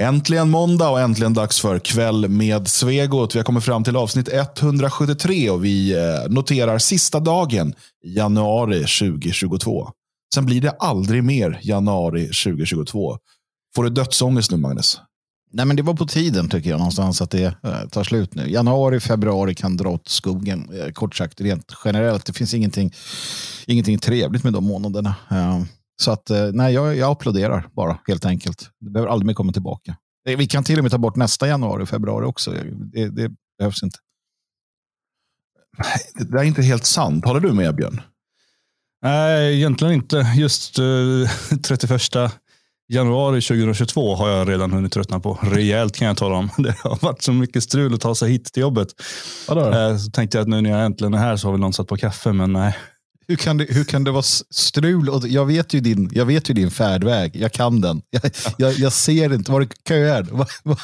Äntligen måndag och äntligen dags för kväll med Svegot. Vi har kommit fram till avsnitt 173 och vi eh, noterar sista dagen i januari 2022. Sen blir det aldrig mer januari 2022. Får du dödsångest nu, Magnus? Nej, men det var på tiden tycker jag någonstans att det eh, tar slut nu. Januari, februari kan dra åt skogen. Eh, kort sagt, rent generellt. Det finns ingenting, ingenting trevligt med de månaderna. Eh, så att, eh, nej, jag, jag applåderar bara helt enkelt. Det behöver aldrig mer komma tillbaka. Eh, Vi kan till och med ta bort nästa januari och februari också. Det, det behövs inte. Det är inte helt sant. Håller du med, Björn? Nej, egentligen inte. Just eh, 31 januari 2022 har jag redan hunnit tröttna på. Rejält kan jag tala om. Det har varit så mycket strul att ta sig hit till jobbet. Eh, Så tänkte jag att nu när jag äntligen är här så har väl någon satt på kaffe, men nej. Hur kan, det, hur kan det vara strul? Och jag, vet ju din, jag vet ju din färdväg. Jag kan den. Jag, jag, jag ser inte. Var det köer? Var, var,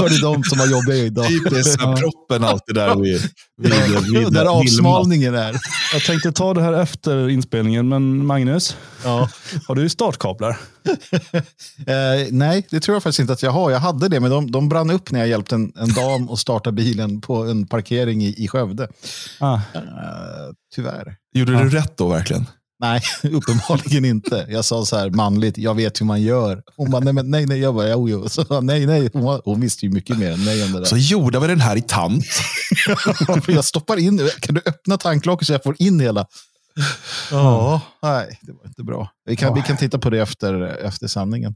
var det de som har jobbat idag? Typiskt proppen alltid där vid, vid, vid, vid Där avsmalningen är. Jag tänkte ta det här efter inspelningen, men Magnus, Ja. har du startkablar? Eh, nej, det tror jag faktiskt inte att jag har. Jag hade det, men de, de brann upp när jag hjälpte en, en dam att starta bilen på en parkering i, i Skövde. Ah, Eh, tyvärr. Gjorde du rätt då verkligen? Nej, uppenbarligen inte. Jag sa så här manligt, jag vet hur man gör. Hon bara, nej, men, nej, nej. Jag bara, jo, jo. Så, bara, nej, nej. Hon, var, hon visste ju mycket mer än mig om det där. Så gjorde vi den här i tant. jag stoppar in, kan du öppna tanklocket så jag får in hela? Ja, nej, det var inte bra. Vi kan, vi kan titta på det efter, efter sanningen.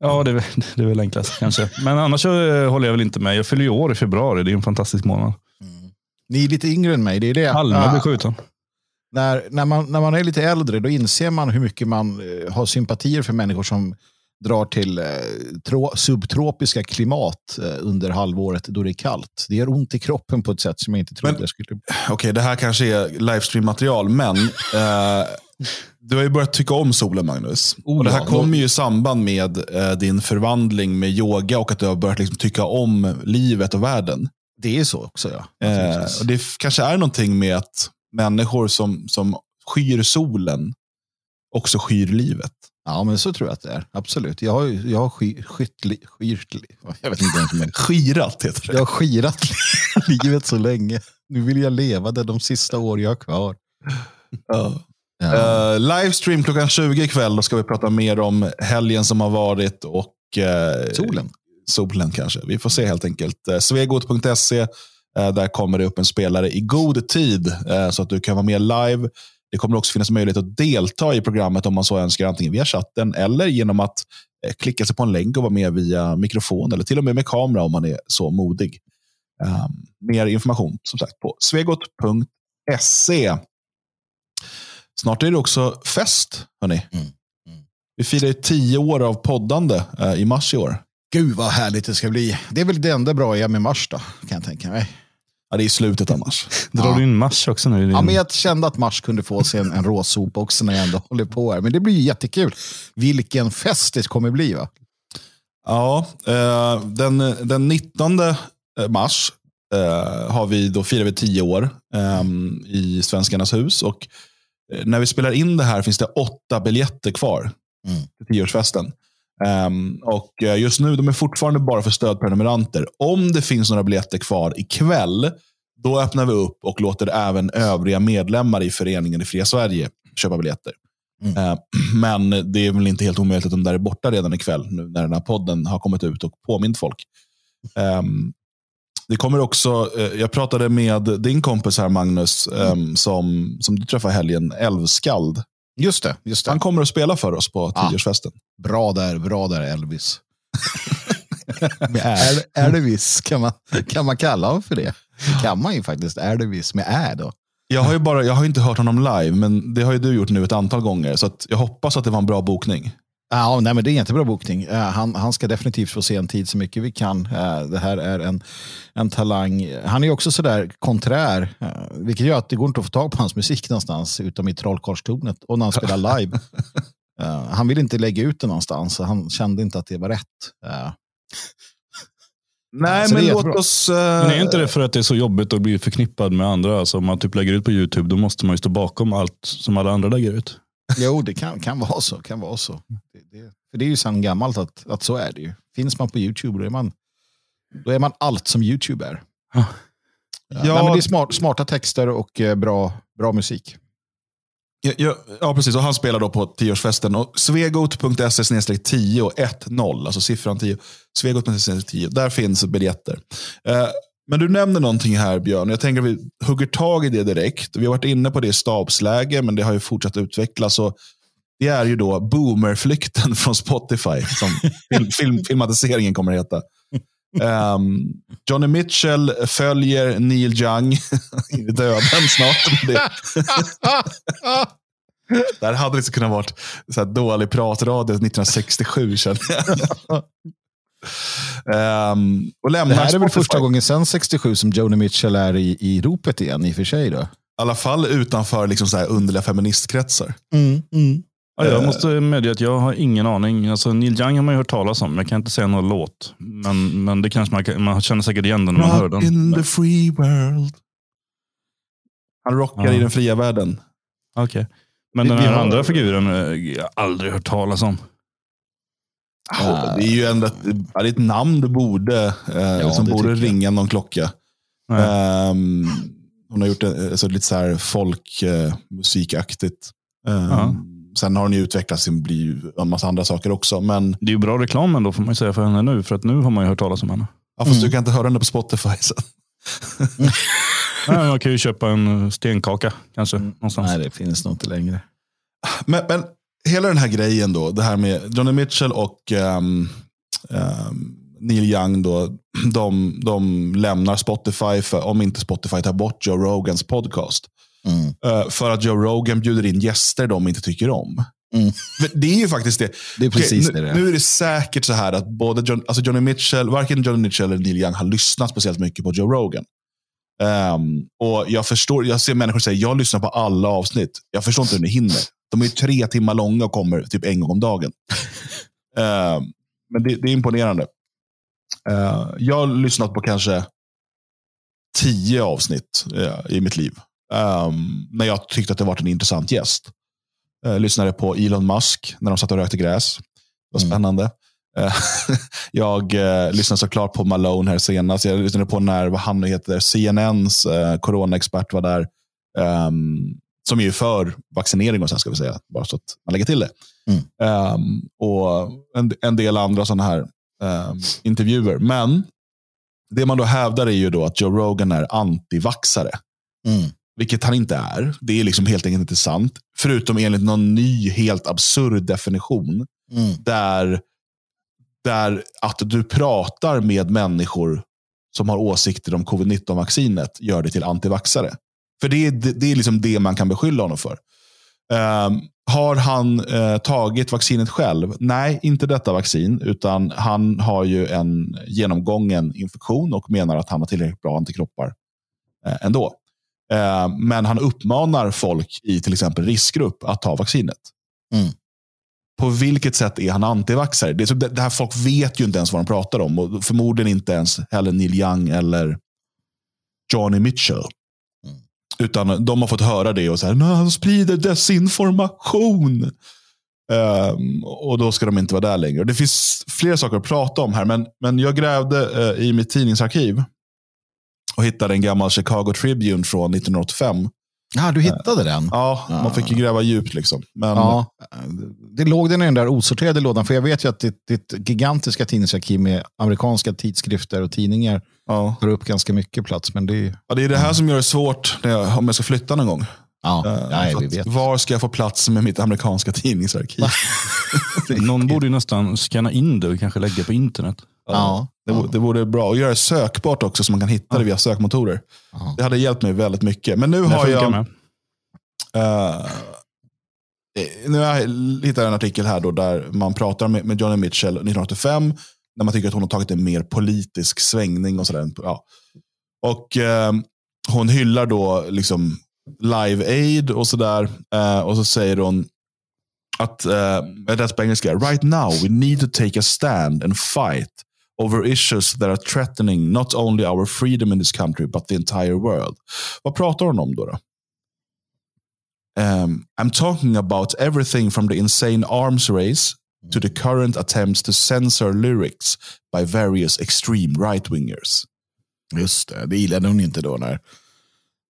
ja, det är, det är väl enklast kanske. Men annars eh, håller jag väl inte med. Jag fyller ju år i februari. Det är en fantastisk månad. Ni är lite yngre än mig, det är det. Ah, blir skjuten. när, när, man, när man är lite äldre, då inser man hur mycket man eh, har sympatier för människor som drar till eh, tro, subtropiska klimat eh, under halvåret då det är kallt. Det gör ont i kroppen på ett sätt som jag inte trodde Men- jag skulle. Okej, det här kanske är livestream-material, men eh, du har ju börjat tycka om solen, Magnus. Oh, och Det här ja. kommer ju i samband med eh, din förvandling med yoga och att du har börjat liksom tycka om livet och världen. Det är så också, ja. Och det kanske är någonting med att människor som, som skyr solen också skyr livet. Ja, men så tror jag att det är. Absolut. Jag har, jag har sky, skyttli, skyrtli, jag vet inte ens mer. Skirat heter det. Jag har skirat livet så länge. Nu vill jag leva det de sista år jag har kvar. Ja. Ja. Eh, livestream klockan 20 ikväll. Då ska vi prata mer om helgen som har varit och eh, Solen. solen kanske. Vi får se helt enkelt. Eh, Svegot.se. Där kommer det upp en spelare i god tid så att du kan vara med live. Det kommer också finnas möjlighet att delta i programmet om man så önskar, antingen via chatten eller genom att eh, klicka sig på en länk och vara med via mikrofon eller till och med med kamera om man är så modig. Eh, mer information som sagt på svegot.se. Snart är det också fest, hörni. Mm, mm. Vi firar ju tio år av poddande eh, i mars i år. Gud vad härligt det ska bli. Det är väl det enda bra jag med mars då, kan jag tänka mig. Ja, det är i slutet av mars. Drar Ja. du in mars också nu? din- Ja, men jag kände att mars kunde få sig en, en råsopa också när jag ändå håller på här. Men det blir ju jättekul. Vilken fest det kommer bli va? Ja, eh, den, den 19 mars eh, har vi då firar vi tio år eh, i Svenskarnas hus. Och eh, när vi spelar in det här finns det åtta biljetter kvar Mm. till tioårsfesten. Ehm, och eh, just nu de är fortfarande bara för stödprenumeranter. Om det finns några biljetter kvar ikväll, då öppnar vi upp och låter även övriga medlemmar i föreningen i Fria Sverige köpa biljetter. Mm. Eh, Men det är väl inte helt omöjligt att de där är borta redan ikväll, nu när den här podden har kommit ut och påmint folk. Ehm, det kommer också, eh, jag pratade med din kompis här Magnus, ehm, som, som du träffade helgen, Älvskald. Just det, just det. Han kommer att spela för oss på Ja. tioårsfesten. Bra där, bra där Elvis. med är, Elvis, kan man, kan man kalla honom för det? Kan man ju faktiskt. Elvis med ä då. Jag har ju bara, jag har inte hört honom live, men det har ju du gjort nu ett antal gånger. Så jag hoppas att det var en bra bokning. Ja, nej, men det är en jättebra bokning. Eh, han, han ska definitivt få se en tid så mycket vi kan. Eh, det här är en, en talang. Han är också sådär konträr, eh, vilket gör att det går inte att få tag på hans musik någonstans, utom i Trollkarlstornet och när han spelar live. Han vill inte lägga ut det någonstans, så han kände inte att det var rätt. Nej, Så men är låt oss... Men är inte det för att det är så jobbigt att bli förknippad med andra? Alltså om man typ lägger ut på YouTube, då måste man ju stå bakom allt som alla andra lägger ut. Jo, det kan, kan vara så. Kan vara så. Det, det, För det är ju sedan gammalt att, att så är det ju. Finns man på YouTube då är man, då är man allt som YouTube är. Ja. Ja, nej, men det är smart, smarta texter och eh, bra, bra musik. Ja, ja, ja, precis. Och han spelar då på tioårsfesten. Och svegot.se 10 och 10, alltså siffran 10. Svegot.se 10. Där finns biljetter. Eh, men du nämner någonting här Björn. Jag tänker att vi hugger tag i det direkt. Vi har varit inne på det i stabsläge, men det har ju fortsatt utvecklas. Och det är ju då boomerflykten från Spotify, som film, film, filmatiseringen kommer att heta. Um, Johnny Mitchell följer Neil Young i döden snart. Det, där hade det kunnat vara så här dålig pratradio 1967 känner jag. Um, och det här är väl första gången sedan 67 som Joni Mitchell är i, i ropet igen i och för sig. Då. I alla fall utanför liksom så här underliga feministkretsar. Mm, mm. Ja, jag måste medge att jag har ingen aning. Alltså, Neil Young har man ju hört talas om, men jag kan inte säga någon låt. Men, men det kanske man, man känner säkert igen den när man hör den. in the free world. Han rockar ja. i den fria världen. Okej. Okay. Men den här har... andra figuren har eh, jag aldrig hört talas om. Ja, det är ju ändå ett, det är ett namn det borde, eh, ja, som borde ringa någon klocka. Um, hon har gjort det alltså, lite så här folkmusikaktigt. Uh, um, Sen har hon ju utvecklats till bli en massa andra saker också. Men... Det är ju bra reklam ändå får man ju säga för henne nu. För att nu har man ju hört talas om henne. Ja, fast mm. du kan inte höra henne på Spotify sen. Nej, man kan ju köpa en stenkaka kanske. Mm. Någonstans. Nej, det finns nog inte längre. Men, men hela den här grejen då, det här med Johnny Mitchell och um, um, Neil Young, då, de, de lämnar Spotify för, om inte Spotify tar bort Joe Rogans podcast. Mm. Uh, för att Joe Rogan bjuder in gäster de inte tycker om. Mm. Det är ju faktiskt det. Det är precis okay, det. Nu, nu, är det säkert så här att både John, alltså Johnny Mitchell, varken Johnny Mitchell eller Neil Young har lyssnat speciellt mycket på Joe Rogan. Um, och Jag förstår, jag ser människor säga jag lyssnar på alla avsnitt. Jag förstår inte hur ni hinner. De är tre timmar långa och kommer typ en gång om dagen. um, men det, det, är imponerande. Uh, jag har lyssnat på kanske tio avsnitt uh, i mitt liv. Um, när jag tyckte att det var en intressant gäst. Uh, lyssnade på Elon Musk när de satt och rökte gräs. Det var mm. spännande. Mm. jag uh, lyssnade såklart på Malone här senast. Jag lyssnade på när vad han heter, CNNs uh, coronaexpert var där. Um, som är för vaccinering och sen ska vi säga, bara så att man lägger till det. Mm. Um, och en, en, del andra sådana här um, intervjuer. Men det man då hävdar är ju då att Joe Rogan är antivaxare. Mm. Vilket han inte är. Det är liksom helt enkelt inte sant. Förutom enligt någon ny, helt absurd definition. Mm. Där, där att du pratar med människor som har åsikter om covid-19-vaccinet gör det till antivaxare. För det är, det är liksom det man kan beskylla honom för. Um, har han uh, tagit vaccinet själv? Nej, inte detta vaccin. Utan han har ju en genomgången infektion och menar att han har tillräckligt bra antikroppar uh, ändå. Eh, men han uppmanar folk i till exempel riskgrupp att ta vaccinet. Mm. På vilket sätt är han antivaxare? Det, det, det här folk vet ju inte ens vad de pratar om. Och förmodligen inte ens heller Neil Young eller Johnny Mitchell. Utan de har fått höra det och säga att han sprider desinformation. Um, och då ska de inte vara där längre. Det finns flera saker att prata om här, men, men jag grävde uh, i mitt tidningsarkiv och hittade en gammal Chicago Tribune från 1985. Ja, du hittade den? Ja, ja. man fick ju gräva djupt. Liksom. Men... Ja, det låg den i den där osorterade lådan. För jag vet ju att ditt, ditt gigantiska tidningsarkiv med amerikanska tidskrifter och tidningar ja. tar upp ganska mycket plats. Men det, är... ja, det är det här som gör det svårt jag, om jag ska flytta någon gång. Ja, uh, nej, vi vet. Var ska jag få plats med mitt amerikanska tidningsarkiv? Någon borde ju nästan scanna in det och kanske lägga på internet. Ja, det, ja. det vore bra. Och göra det sökbart också så man kan hitta det via sökmotorer. Ja. Det hade hjälpt mig väldigt mycket. Men nu har jag... Uh, nu har jag hittat en artikel här då där man pratar med, med Johnny Mitchell 1985. När man tycker att hon har tagit en mer politisk svängning och sådär. Ja. Och eh, hon hyllar då liksom Live Aid och sådär. Eh, och så säger hon att, eh, det är på engelska, right now we need to take a stand and fight over issues that are threatening not only our freedom in this country but the entire world. Vad pratar hon om då? då? Um, I'm talking about everything from the insane arms race to the current attempts to censor lyrics by various extreme right-wingers. Just det, det gillade hon inte då när,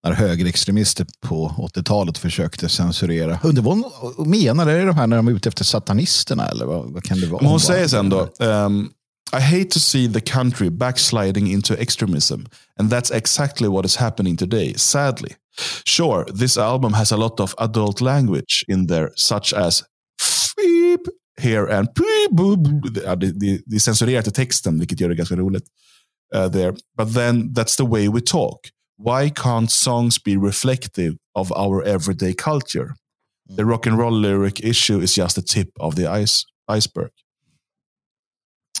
när högerextremister på 80-talet försökte censurera. Undrar vad hon menar, är det de här när de är ute efter satanisterna eller vad, vad kan det vara? Men hon säger sen då, um, I hate to see the country backsliding into extremism and that's exactly what is happening today, sadly. Sure, this album has a lot of adult language in there, such as beep here and. Ja, det, det, det är censurerat i texten, vilket gör det ganska roligt. Uh, there. But then that's the way we talk. Why can't songs be reflective of our everyday culture? The rock and roll lyric issue is just the tip of the ice, iceberg.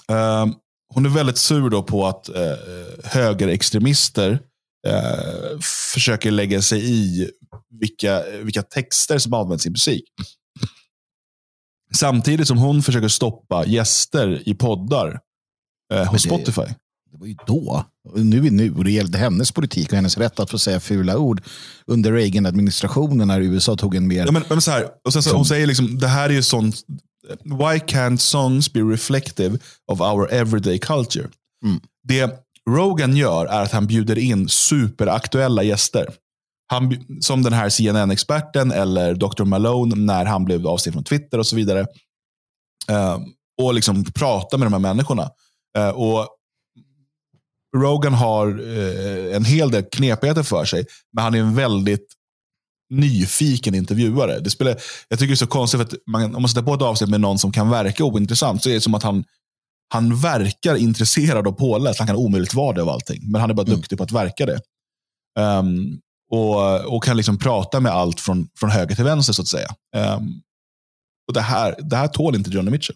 Um, hon är väldigt sur då på att uh, högerextremister uh, försöker lägga sig i vilka, vilka texter som används i musik. Samtidigt som hon försöker stoppa gäster i poddar eh, hos det- Spotify. Det var ju då. Nu är nu. Och det gällde hennes politik och hennes rätt att få säga fula ord under Reagan-administrationen när USA tog en mer... Ja, men, men så här, och sen så, hon säger liksom, det här är ju sånt, why can't songs be reflective of our everyday culture? Mm. Det Rogan gör är att han bjuder in superaktuella gäster. Han, som den här CNN-experten eller Dr. Malone när han blev avstängd från Twitter och så vidare. Eh, och liksom prata med de här människorna. Eh, och Rogan har eh, en hel del knepigheter för sig, men han är en väldigt nyfiken intervjuare. Det spelar, jag tycker det är så konstigt, för att man, om man sätter på ett avsnitt med någon som kan verka ointressant, så är det som att han, han verkar intresserad och påläst. Han kan omöjligt vara det av allting, men han är bara Mm. duktig på att verka det. Ehm, och, och kan liksom prata med allt från, från höger till vänster, så att säga. Um, och det här, det här tål inte Johnny Mitchell.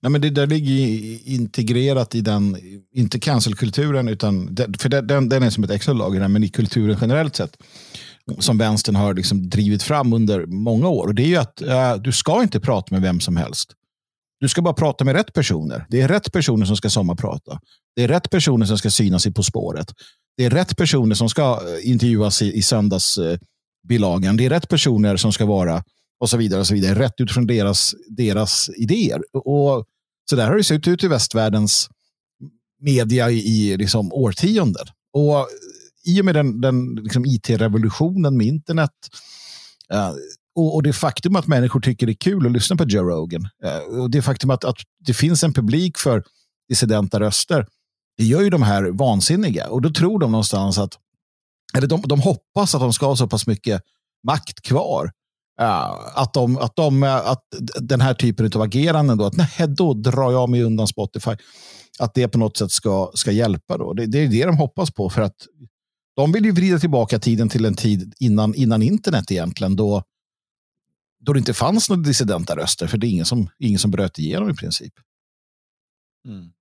Nej, men det där ligger integrerat i den, inte cancelkulturen, utan den, för den- den, är som ett extra lager, men i kulturen generellt sett, som vänstern har liksom drivit fram under många år. Och det är ju att äh, du ska inte prata med vem som helst. Du ska bara prata med rätt personer. Det är rätt personer som ska sommarprata. Det är rätt personer som ska synas i På spåret. Det är rätt personer som ska eh, intervjuas i, i söndagsbilagan. Eh, det är rätt personer som ska vara och så vidare. och så vidare. Rätt utifrån deras, deras idéer. Och så där har det sett ut i västvärldens media i, i liksom årtionden. Och eh, i och med den, den liksom IT-revolutionen med internet eh, och, och det faktum att människor tycker det är kul att lyssna på Joe Rogan eh, och det faktum att, att det finns en publik för dissidenta röster det gör ju de här vansinniga. Och då tror de någonstans att, eller de, de hoppas att de ska ha så pass mycket makt kvar. Uh, att, de, att, de, eh, att den här typen av ageranden, då, att nej, då drar jag mig undan Spotify, att det på något sätt ska, ska hjälpa. Då. Det, det är det de hoppas på. För att de vill ju vrida tillbaka tiden till en tid innan, innan internet egentligen, då, då det inte fanns några dissidenta röster, för det är ingen som, ingen som bröt igenom i princip. Mm.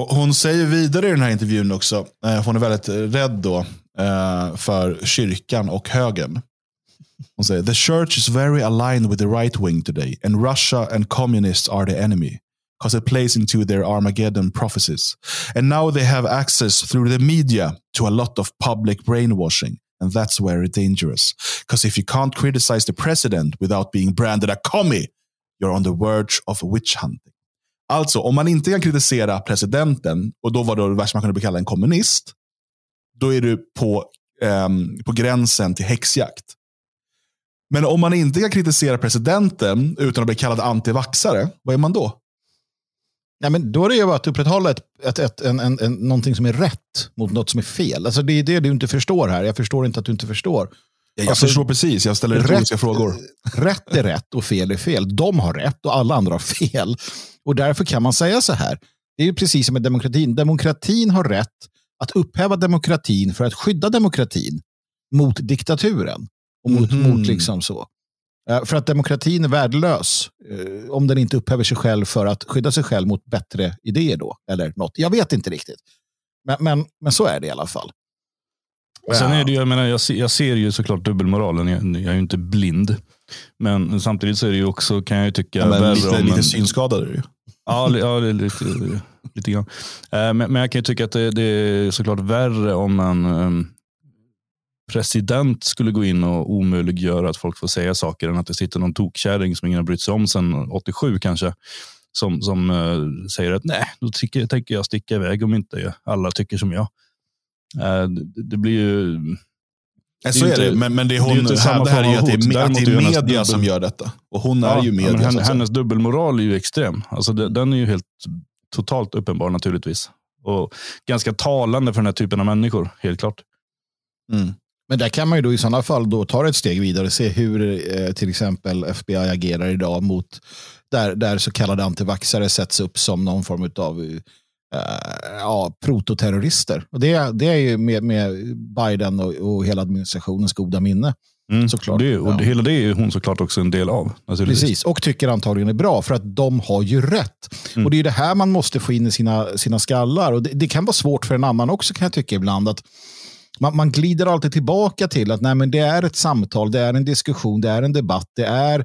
Hon säger vidare i den här intervjun också, eh, hon är väldigt rädd då eh, för kyrkan och högern. Hon säger, the church is very aligned with the right wing today and Russia and communists are the enemy. Because it plays into their Armageddon prophecies. And now they have access through the media to a lot of public brainwashing. And that's very dangerous. Because if you can't criticize the president without being branded a commie, you're on the verge of witch hunting. Alltså, om man inte kan kritisera presidenten, och då var det värst man kunde bli kallad en kommunist, då är du på, ehm, på gränsen till häxjakt. Men om man inte kan kritisera presidenten utan att bli kallad antivaxare, vad är man då? Ja, men då är det ju att upprätthålla ett, ett, ett, en, en, en, någonting som är rätt mot något som är fel. Alltså det är det du inte förstår här. Jag förstår inte att du inte förstår. Jag Alltså, förstår precis, jag ställer retoriska frågor. Rätt är rätt och fel är fel. De har rätt och alla andra har fel. Och därför kan man säga så här. Det är ju precis som med demokratin. Demokratin har rätt att upphäva demokratin för att skydda demokratin mot diktaturen. Och mot, Mhm. mot liksom så. Eh, För att demokratin är värdelös eh, om den inte upphäver sig själv för att skydda sig själv mot bättre idéer då. Eller något. Jag vet inte riktigt. Men, men, men så är det i alla fall. Sen är det, ju- jag, menar, jag, ser, jag ser ju såklart dubbelmoralen. Jag, jag är ju inte blind. Men samtidigt så är det ju också, kan jag ju tycka, Ja, men lite, om lite synskadad är det ju. Ja, li- ja lite, lite grann. Eh, men, men jag kan ju tycka att det, det är såklart värre om en ehm, president skulle gå in och omöjliggöra att folk får säga saker än att det sitter någon tokkärring som ingen har brytt sig om sedan 87 kanske. Som, som uh, säger att nej, då tycker, tänker jag sticka iväg om inte alla tycker som jag. Uh, det, det, blir ju... Det så är, inte, det, men, men det är hon, det är det här är ju att det är, att det är media dubbel... som gör detta. Och hon ja, är ju media. Ja, hennes, hennes dubbelmoral är ju extrem. Alltså det, den är ju helt totalt uppenbar naturligtvis. Och ganska talande för den här typen av människor, helt klart. Mm. Men där kan man ju då i sådana fall då ta ett steg vidare och se hur eh, till exempel FBI agerar idag mot där, där så kallade antivaxare sätts upp som någon form av eh, ja, prototerrorister. Och det, det är ju med, med Biden och, och hela administrationens goda minne. Mm, såklart. Det, och ja. Hela det är hon såklart också en del av. Precis, och tycker antagligen är bra för att de har ju rätt. Mm. Och Det är det här man måste få in i sina, sina skallar. Och det, det, kan vara svårt för en annan också kan jag tycka ibland. att man, man glider alltid tillbaka till att nej, men det är ett samtal, det är en diskussion, det är en debatt, det är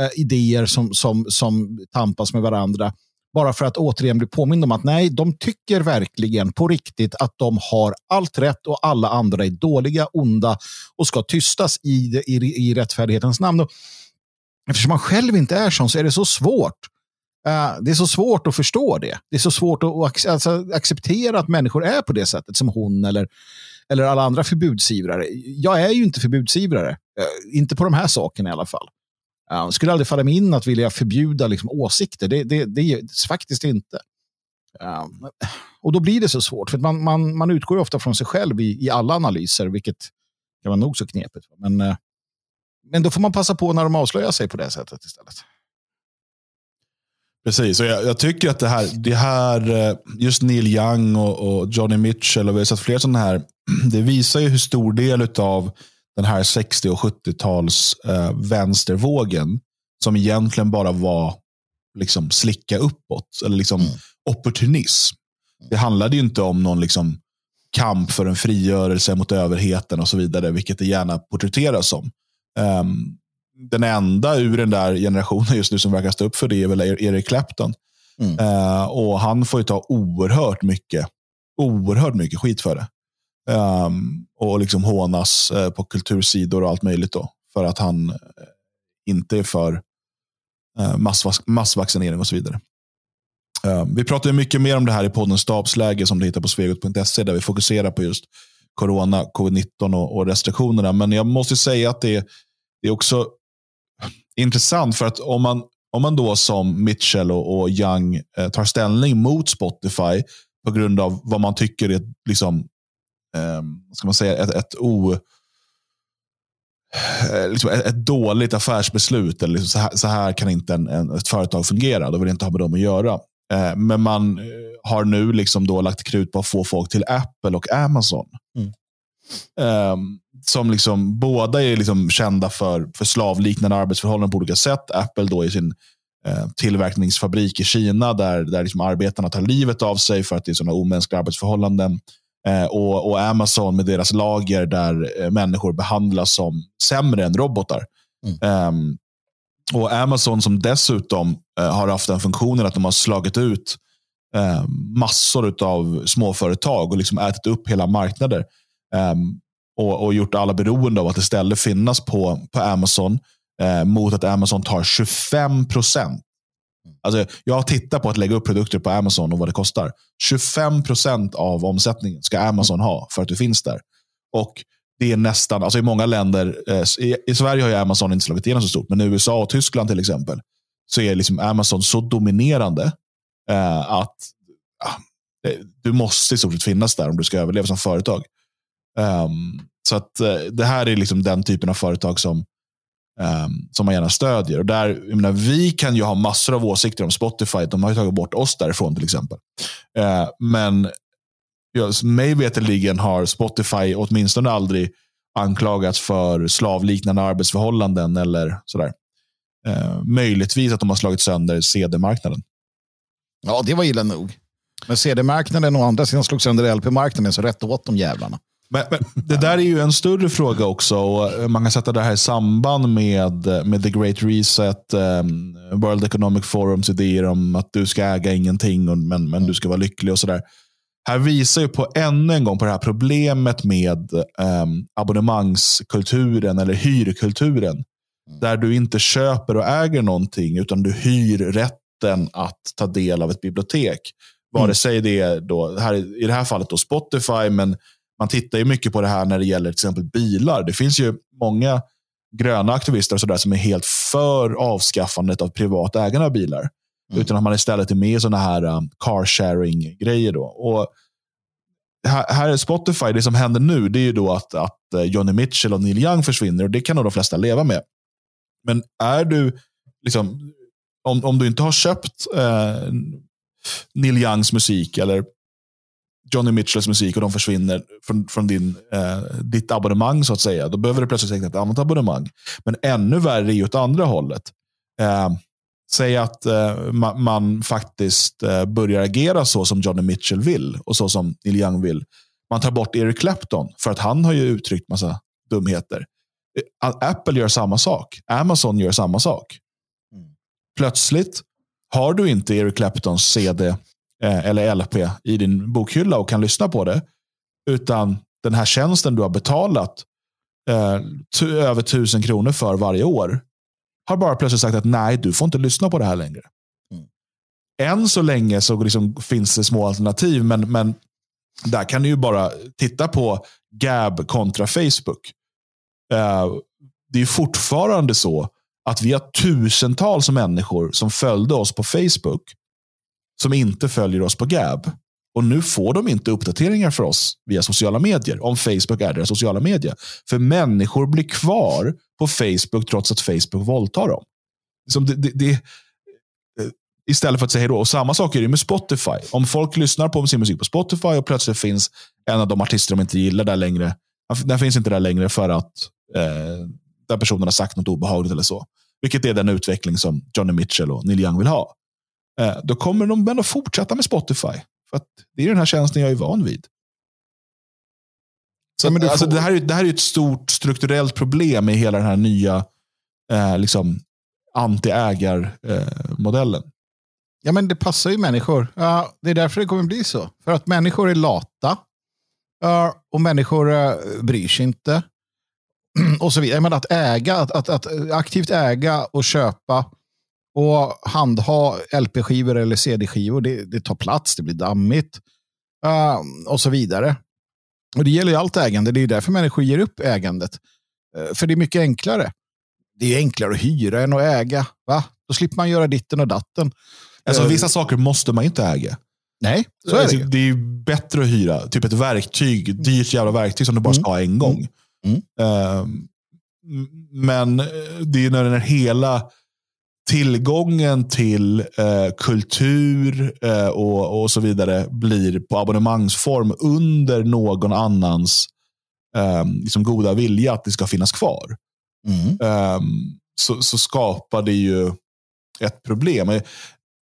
eh, idéer som, som, som tampas med varandra. Bara för att återigen bli påmind om att nej, de tycker verkligen på riktigt att de har allt rätt och alla andra är dåliga, onda och ska tystas i, i, i rättfärdighetens namn. Och eftersom man själv inte är sån så är det så svårt. Uh, det är så svårt att förstå det. Det är så svårt att alltså, acceptera att människor är på det sättet som hon eller, eller alla andra förbudsivrare. Jag är ju inte förbudsivrare. Uh, inte på de här sakerna i alla fall. Uh, skulle aldrig falla mig in att vilja förbjuda liksom, åsikter. Det, det, det är faktiskt inte. Uh, och då blir det så svårt. För man, man, man utgår ofta från sig själv i, i alla analyser, vilket kan vara nog så knepigt. Men, uh, men då får man passa på när de avslöjar sig på det sättet istället. Precis, och jag, jag, tycker att det här, det här, eh, just Neil Young och, och Johnny Mitchell och vi har sett fler sådana här, det visar ju hur stor del av den här 60 och 70-tals eh, vänstervågen som egentligen bara var liksom slicka uppåt eller liksom mm. opportunism. Det handlade ju inte om någon liksom kamp för en frigörelse mot överheten och så vidare, vilket det gärna porträtteras som. Um, den enda ur den där generationen just nu som verkar stå upp för det är väl Eric Clapton. Mm. Uh, och han får ju ta oerhört mycket, oerhört mycket skit för det. Um, och liksom hånas uh, på kultursidor och allt möjligt då. För att han eh, inte är för eh, massvac massvaccinering och så vidare. Um, vi pratar mycket mer om det här i podden Stabsläge som du hittar på svegot.se där vi fokuserar på just corona, covid-19 och, och, restriktionerna. Men jag måste säga att det, det är också intressant för att om man, om man då som Mitchell och, och Young eh, tar ställning mot Spotify på grund av vad man tycker är liksom, eh, ska man säga, ett, ett o eh, Liksom ett, ett, dåligt affärsbeslut. Eller liksom så, här, så här kan inte en, en, ett företag fungera. Då vill inte ha med dem att göra. Eh, men man eh, har nu liksom då lagt krut på att få folk till Apple och Amazon. Mm. Um, som liksom, båda är liksom kända för, för slavliknande arbetsförhållanden på olika sätt. Apple då i sin eh, tillverkningsfabrik i Kina där, där liksom arbetarna tar livet av sig för att det är sådana omänskliga arbetsförhållanden. Eh, och, och, Amazon med deras lager där eh, människor behandlas som sämre än robotar. Mm. Um, och Amazon som dessutom eh, har haft den funktionen att de har slagit ut eh, massor av småföretag och liksom ätit upp hela marknader. Um, och, och, gjort alla beroende av att istället finnas på, på Amazon eh, mot att Amazon tar 25 procent. Mm. Alltså, jag har tittat på att lägga upp produkter på Amazon och vad det kostar. 25 procent av omsättningen ska Amazon ha för att du finns där. Och det är nästan, alltså i många länder, eh, i, i, Sverige har ju Amazon inte slagit igenom så stort, men i USA och Tyskland till exempel, så är liksom Amazon så dominerande eh, att ah, du måste i stort sett finnas där om du ska överleva som företag. Um, så att eh, det här är liksom den typen av företag som, um, som man gärna stödjer. Och där, jag menar, vi kan ju ha massor av åsikter om Spotify. De har ju tagit bort oss därifrån till exempel. Uh, men ja, mig veterligen har Spotify åtminstone aldrig anklagats för slavliknande arbetsförhållanden eller sådär. Uh, möjligtvis att de har slagit sönder CD-marknaden. Ja, det var illa nog. Men CD-marknaden och andra sidan slog sönder LP-marknaden, så rätt åt de jävlarna. Men, men, det där är ju en större fråga också. Och man kan sätta det här i samband med, med The Great Reset, um, World Economic Forums idéer om att du ska äga ingenting och, men, men du ska vara lycklig och sådär. här visar ju på ännu en gång på det här problemet med um, abonnemangskulturen eller hyrkulturen. Där du inte köper och äger någonting utan du hyr rätten att ta del av ett bibliotek. Vare mm. sig det är då, här, i det här fallet då Spotify, men man tittar ju mycket på det här när det gäller till exempel bilar. Det finns ju många gröna aktivister och så där som är helt för avskaffandet av privat ägande av bilar. Mm. Utan att man istället är med i sådana här um, car sharing-grejer. Då. Och här, här är Spotify, det som händer nu det är ju då att, att uh, Johnny Mitchell och Neil Young försvinner och det kan nog de flesta leva med. Men är du, liksom, om, om du inte har köpt eh, Neil Youngs musik eller Johnny Mitchells musik och de försvinner från, från din, eh, ditt abonnemang så att säga, då behöver du plötsligt teckna ett annat abonnemang. Men ännu värre är ju åt andra hållet. Eh, säg att eh, man, man, faktiskt eh, börjar agera så som Johnny Mitchell vill och så som Neil Young vill. Man tar bort Eric Clapton för att han har ju uttryckt massa dumheter. Eh, Apple gör samma sak. Amazon gör samma sak. Mm. Plötsligt har du inte Eric Claptons CD eller LP i din bokhylla och kan lyssna på det. Utan den här tjänsten du har betalat eh, över tusen kronor för varje år har bara plötsligt sagt att nej, du får inte lyssna på det här längre. Mm. Än så länge så liksom finns det små alternativ, men, men där kan du ju bara titta på Gab kontra Facebook. Eh, det är fortfarande så att vi har tusentals människor som följde oss på Facebook som inte följer oss på Gab. Och nu får de inte uppdateringar för oss via sociala medier, om Facebook är deras sociala medier. För människor blir kvar på Facebook trots att Facebook våldtar dem. Som det, det, det, eh, istället för att säga hej då. Och samma sak är det med Spotify. Om folk lyssnar på sin musik på Spotify och plötsligt finns en av de artister de inte gillar där längre. Den finns inte där längre för att eh, den personen har sagt något obehagligt eller så. Vilket är den utveckling som Johnny Mitchell och Neil Young vill ha. Eh, då kommer de ändå fortsätta med Spotify. För det är den här tjänsten jag är van vid. Så, ja, alltså, får... det, här är, det här är ett stort strukturellt problem i hela den här nya eh, liksom, anti-ägarmodellen. Eh, ja, men det passar ju människor. Uh, det är därför det kommer bli så. För att människor är lata. Uh, och människor uh, bryr sig inte. och så vidare. Men att äga, att, att, att aktivt äga och köpa och handha LP-skivor eller CD-skivor, det, det, tar plats, det blir dammigt uh, och så vidare. Och Det gäller ju allt ägande. Det är därför människor ger upp ägandet. Uh, för det är mycket enklare. Det är enklare att hyra än att äga. Va? Då slipper man göra ditten och datten. Alltså, uh, vissa saker måste man inte äga. Nej, så är det. Alltså, det är bättre att hyra typ ett verktyg, dyrt jävla verktyg som du bara ska ha en gång. Mm. Mm. men det är när den hela tillgången till eh, kultur eh, och, och så vidare blir på abonnemangsform under någon annans eh, liksom goda vilja att det ska finnas kvar. Mm. Ehm, så, så skapar det ju ett problem. Eh,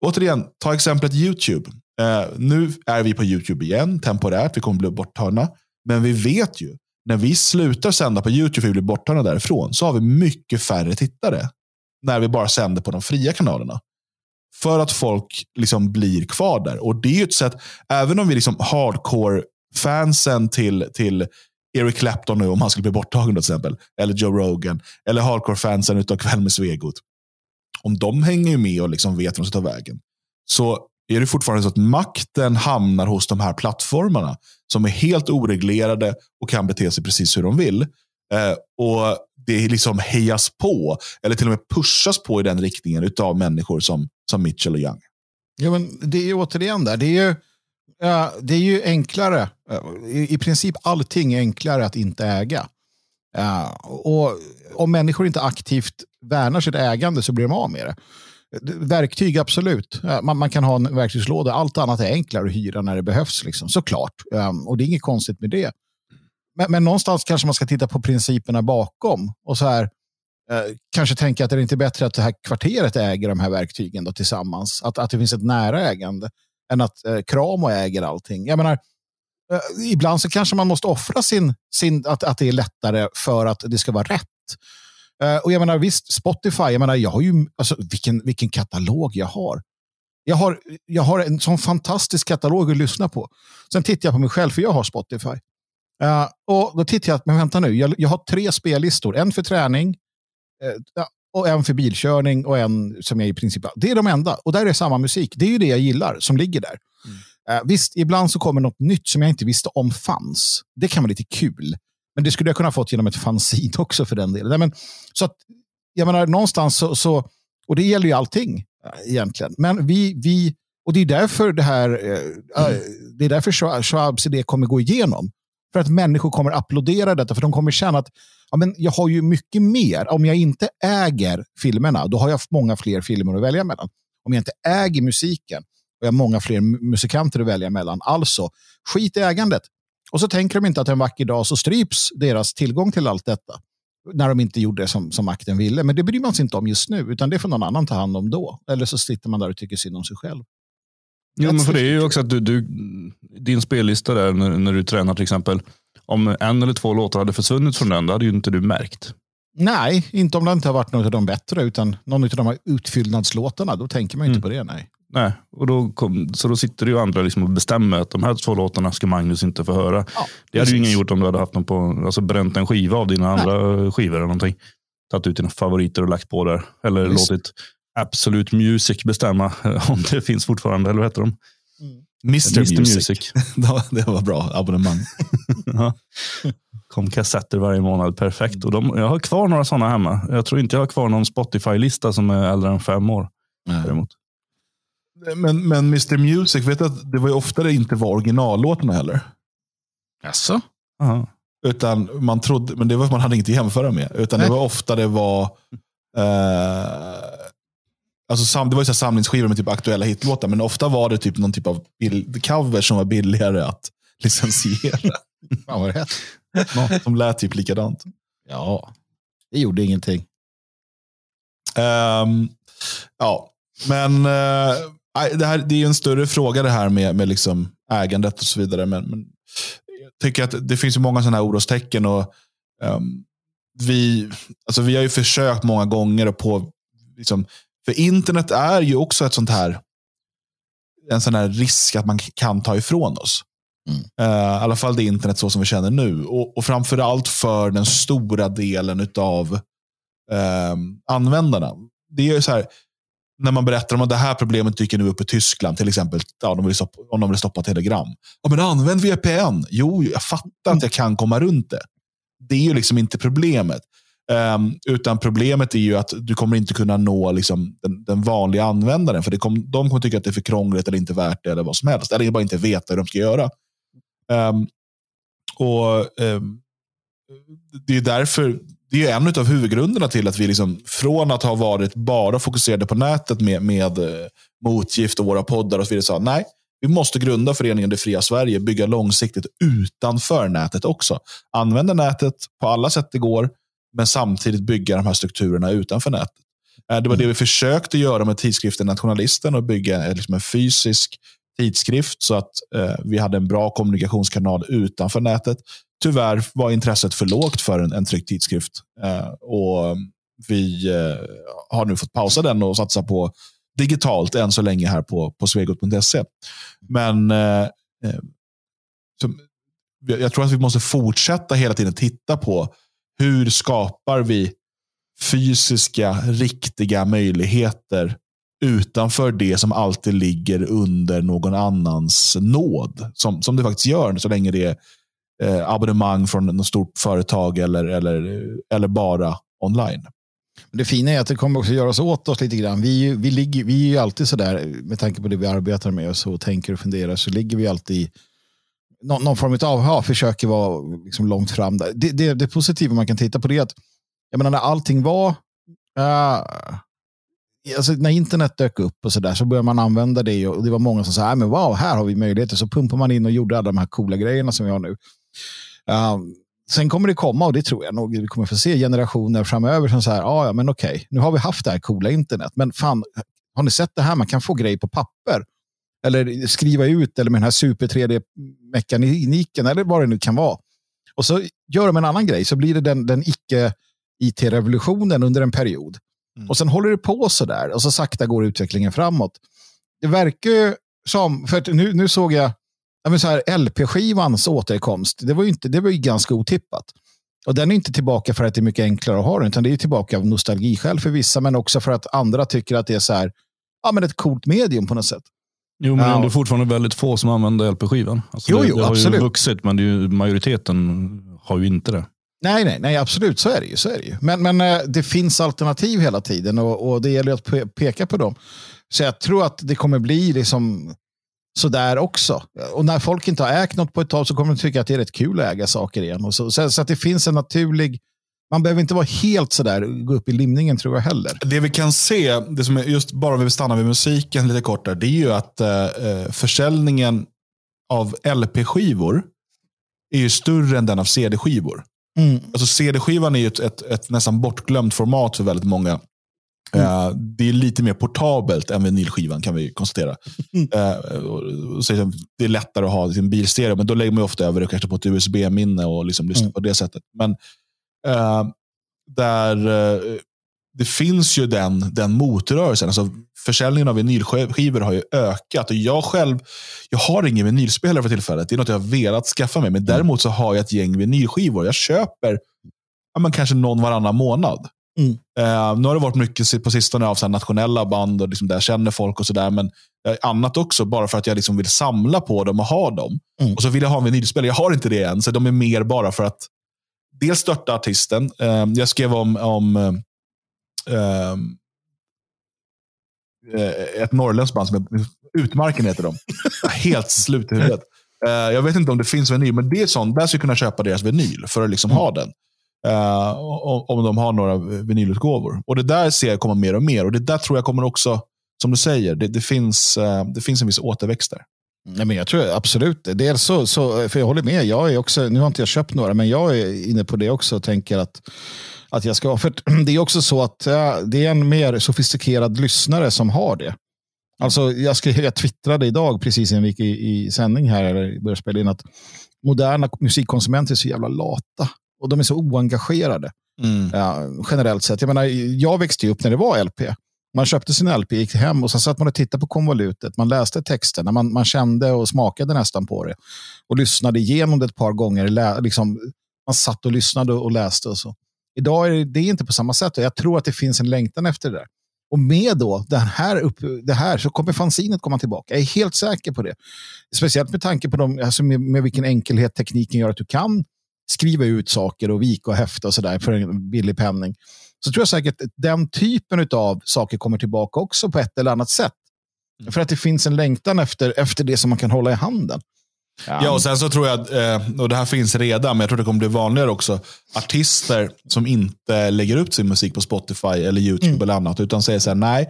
återigen, ta exemplet YouTube. Eh, nu är vi på YouTube igen, temporärt. Vi kommer bli borttagna. Men vi vet ju, när vi slutar sända på YouTube och blir borttagna därifrån, så har vi mycket färre tittare när vi bara sänder på de fria kanalerna. För att folk liksom blir kvar där. Och det är ju ett sätt, även om vi liksom hardcore-fansen till, till Eric Clapton nu, om han skulle bli borttagen till exempel, eller Joe Rogan, eller hardcore-fansen utav Kväll med Svegot. Om de hänger med och liksom vet vart de ska ta vägen, så är det fortfarande så att makten hamnar hos de här plattformarna som är helt oreglerade och kan bete sig precis hur de vill. Eh, och det liksom hejas på, eller till och med pushas på i den riktningen av människor som, som Mitchell och Young. Ja, men det är ju återigen där. Det är ju, ja, det är ju enklare. Eh, I, I princip allting är enklare att inte äga. Eh, ja, och om människor inte aktivt värnar sitt ägande så blir de av med det. Verktyg, absolut. Eh, man, man, kan ha en verktygslåda. Allt annat är enklare att hyra när det behövs. Liksom. Såklart. Um, och det är inget konstigt med det. Men, men någonstans kanske man ska titta på principerna bakom. Och så här, eh, kanske tänka att det är inte bättre att det här kvarteret äger de här verktygen då tillsammans. Att, att det finns ett nära ägande. Än att eh, Kramo äger allting. Jag menar, eh, ibland så kanske man måste offra sin, sin att, att det är lättare för att det ska vara rätt. Eh, och jag menar visst, Spotify, jag menar, jag har ju, alltså, vilken, vilken katalog jag har. Jag har, jag har en sån fantastisk katalog att lyssna på. Sen tittar jag på mig själv, för jag har Spotify. Uh, och Då tittar jag, men vänta nu, jag, jag har tre spellistor. En för träning, uh, och en för bilkörning och en som jag i princip... Det är de enda. Och där är samma musik. Det är ju det jag gillar som ligger där. Mm. Uh, visst, ibland så kommer något nytt som jag inte visste om fanns. Det kan vara lite kul. Men det skulle jag kunna fått genom ett fanzine också för den delen. Nej, men, så att, jag menar, någonstans så, så... Och det gäller ju allting egentligen. Men vi, vi och det är därför det här, mm. det är därför Schwabs idé kommer gå igenom. För att människor kommer applådera detta, för de kommer känna att ja, men jag har ju mycket mer. Om jag inte äger filmerna, då har jag många fler filmer att välja mellan. Om jag inte äger musiken, och jag har många fler musikanter att välja mellan. Alltså, skit i ägandet. Och så tänker de inte att en vacker dag så stryps deras tillgång till allt detta. När de inte gjorde det som, som makten ville. Men det bryr man sig inte om just nu, utan det får någon annan ta hand om då. Eller så sitter man där och tycker synd om sig själv. Jo, men för det är ju också att du, du din spellista där när, när, du tränar till exempel. Om en eller två låtar hade försvunnit från den, då hade ju inte du märkt. Nej, inte om det inte har varit något av de bättre, utan någon av de här utfyllnadslåtarna. Då tänker man inte mm. på det. Nej. Nej, och då kom, så då sitter det ju andra liksom och bestämmer att de här två låtarna ska Magnus inte få höra. Ja, det hade ju ingen gjort om du hade haft någon på, alltså bränt en skiva av dina Nej. andra skivor eller någonting. Tagit ut dina favoriter och lagt på där. Eller Visst. låtit Absolute Music bestämma om det finns fortfarande, eller vad heter de? Mm. Mr. Mr. Music. Music. det var bra abonnemang. ja. Kom kassetter varje månad, perfekt. Och de, jag har kvar några sådana hemma. Jag tror inte jag har kvar någon Spotify-lista som är äldre än fem år. Däremot. Men, men Mr Music, vet du att det var ju ofta det inte var originallåtarna heller? Jaså? Uh Utan man trodde, men det var man hade inget att jämföra med. Utan Nej. det var ofta det var eh, Alltså, det var ju så samlingsskivor med typ aktuella hitlåtar, men ofta var det typ någon typ av cover som var billigare att licensiera. Fan vad rätt. Något som lät typ likadant. Ja, det gjorde ingenting. Um, ja, men uh, det, här, det är en större fråga det här med, med liksom ägandet och så vidare. Men, men jag tycker att det finns ju många sådana här orostecken. Och, um, vi, alltså vi har ju försökt många gånger att på, liksom, för internet är ju också ett sånt här, en sån här risk att man kan ta ifrån oss. Mm. Uh, I alla fall det internet så som vi känner nu. Och, och framförallt för den stora delen av uh, användarna. Det är ju så här, när man berättar om att det här problemet dyker nu upp i Tyskland, till exempel ja, de vill stoppa, om de vill stoppa Telegram. Ja, men använd VPN. Jo, jag fattar att jag kan komma runt det. Det är ju liksom inte problemet. Um, utan problemet är ju att du kommer inte kunna nå liksom, den, den vanliga användaren. För det kom, de kommer tycka att det är för krångligt eller inte värt det eller vad som helst. Eller bara inte veta hur de ska göra. Um, och um, Det är därför det är en av huvudgrunderna till att vi liksom, från att ha varit bara fokuserade på nätet med, med eh, motgift och våra poddar och så vidare, sa nej, vi måste grunda föreningen Det fria Sverige, bygga långsiktigt utanför nätet också. Använda nätet på alla sätt det går, men samtidigt bygga de här strukturerna utanför nätet. Eh, det var det vi försökte göra med tidskriften Nationalisten och bygga eh, liksom en fysisk tidskrift så att eh, vi hade en bra kommunikationskanal utanför nätet. Tyvärr var intresset för lågt för en, en tryckt tidskrift eh, och vi eh, har nu fått pausa den och satsa på digitalt än så länge här på, på svegot.se. Men eh, jag tror att vi måste fortsätta hela tiden titta på hur skapar vi fysiska, riktiga möjligheter utanför det som alltid ligger under någon annans nåd. Som, som det faktiskt gör så länge det är eh, abonnemang från något stort företag eller, eller, eller bara online. Det fina är att det kommer också göra oss åt oss lite grann. Vi, vi, ligger, vi är ju alltid sådär, med tanke på det vi arbetar med och så tänker och funderar, så ligger vi alltid någon, någon form av, ja, försöker vara liksom långt fram. Där. Det, det, det positiva man kan titta på det är att, jag menar när allting var, uh, alltså när internet dök upp och så där så började man använda det och det var många som sa, äh, men wow, här har vi möjligheter. Så pumpar man in och gjorde alla de här coola grejerna som vi har nu. Uh, sen kommer det komma, och det tror jag nog, vi kommer få se generationer framöver som säger, ah, ja men okej, nu har vi haft det här coola internet, men fan, har ni sett det här? Man kan få grejer på papper. Eller skriva ut, eller med den här super 3D-mekaniken, eller vad det nu kan vara. Och så gör de en annan grej, så blir det den, den icke-IT-revolutionen under en period. Mm. Och sen håller det på så där och så sakta går utvecklingen framåt. det verkar ju som, för nu, nu såg jag ja, så här, LP-skivans återkomst. Det var, ju inte, det var ju ganska otippat. Och den är inte tillbaka för att det är mycket enklare att ha den, utan det är tillbaka av nostalgiskäl för vissa, men också för att andra tycker att det är så här, ja, men ett coolt medium på något sätt. Jo, men Ja. det är fortfarande väldigt få som använder LP-skivan. Alltså Jo, det, jo, det har absolut. ju vuxit, men ju, majoriteten har ju inte det. Nej, nej, nej, absolut, så är det ju. Så är det ju. Men, men eh, det finns alternativ hela tiden och, och det gäller att pe- peka på dem. Så jag tror att det kommer bli liksom sådär också. Och när folk inte har ägt något på ett tag så kommer de tycka att det är rätt kul att äga saker igen. Och så, så, så att det finns en naturlig... Man behöver inte vara helt sådär, gå upp i limningen tror jag heller. Det vi kan se, det som är just bara om vi stannar vid musiken lite kort där, det är ju att eh, eh, försäljningen av LP-skivor är ju större än den av CD-skivor. Mm. Alltså CD-skivan är ju ett, ett, ett nästan bortglömt format för väldigt många. Eh, det är lite mer portabelt än vinylskivan kan vi konstatera. Eh, och, och så det- är lättare att ha sin bilstereo, men då lägger man ofta över det kanske på ett USB-minne och liksom lyssnar Mm. på det sättet. Men eh, där eh, det finns ju den, den motrörelsen. Alltså, försäljningen av vinylskivor har ju ökat. Och jag själv jag har ingen vinylspelare för tillfället. Det är något jag har velat skaffa mig. Men däremot så har jag ett gäng vinylskivor. Jag köper ja, men kanske någon varannan månad. Mm. Eh, nu har det varit mycket på sistone av så nationella band och liksom där jag känner folk och sådär. Men annat också, bara för att jag liksom vill samla på dem och ha dem. Mm. Och så vill jag ha en vinylspelare. Jag har inte det än, så de är mer bara för att dels stötta artisten. Eh, jag skrev om, om eh, ett norrländskt band som Utmarken heter de. Helt slut i huvudet. Jag vet inte om det finns vinyl, men det är sånt. Där skulle jag kunna köpa deras vinyl för att liksom ha den. Eh, om, de har några vinylutgåvor. Och Det där ser jag komma mer och mer. Och Det där tror jag kommer också, som du säger, det, det, finns, eh, det finns en viss återväxt där. Nej, men jag tror absolut det. Dels så, så, för jag håller med, jag är också, nu har inte jag köpt några, men jag är inne på det också och tänker att, att jag ska, för det är också så att det är en mer sofistikerad lyssnare som har det. Alltså, jag, skrev, jag twittrade idag, precis en vecka i, i sändning här, eller började spela in, att moderna musikkonsumenter är så jävla lata. Och de är så oengagerade. Ja, generellt sett. Jag, menar, jag växte upp när det var LP. Man köpte sin LP, gick hem och så satt man och tittade på konvolutet. Man läste texterna, man, man kände och smakade nästan på det. Och lyssnade igenom det ett par gånger. Lä, liksom, man satt och lyssnade och läste och så. Idag är det, det är inte på samma sätt och jag tror att det finns en längtan efter det där. Och med då den här upp, det här så kommer fanzinet komma tillbaka. Jag är helt säker på det. Speciellt med tanke på dem, alltså med, med vilken enkelhet tekniken gör att du kan skriva ut saker och vika och häfta och sådär för en billig penning. Så tror jag säkert att den typen av saker kommer tillbaka också på ett eller annat sätt. För att det finns en längtan efter, efter det som man kan hålla i handen. Ja, och sen så tror jag, eh, och det här finns redan, men jag tror det kommer bli vanligare också, artister som inte lägger ut sin musik på Spotify eller YouTube eller annat, utan säger så här, nej,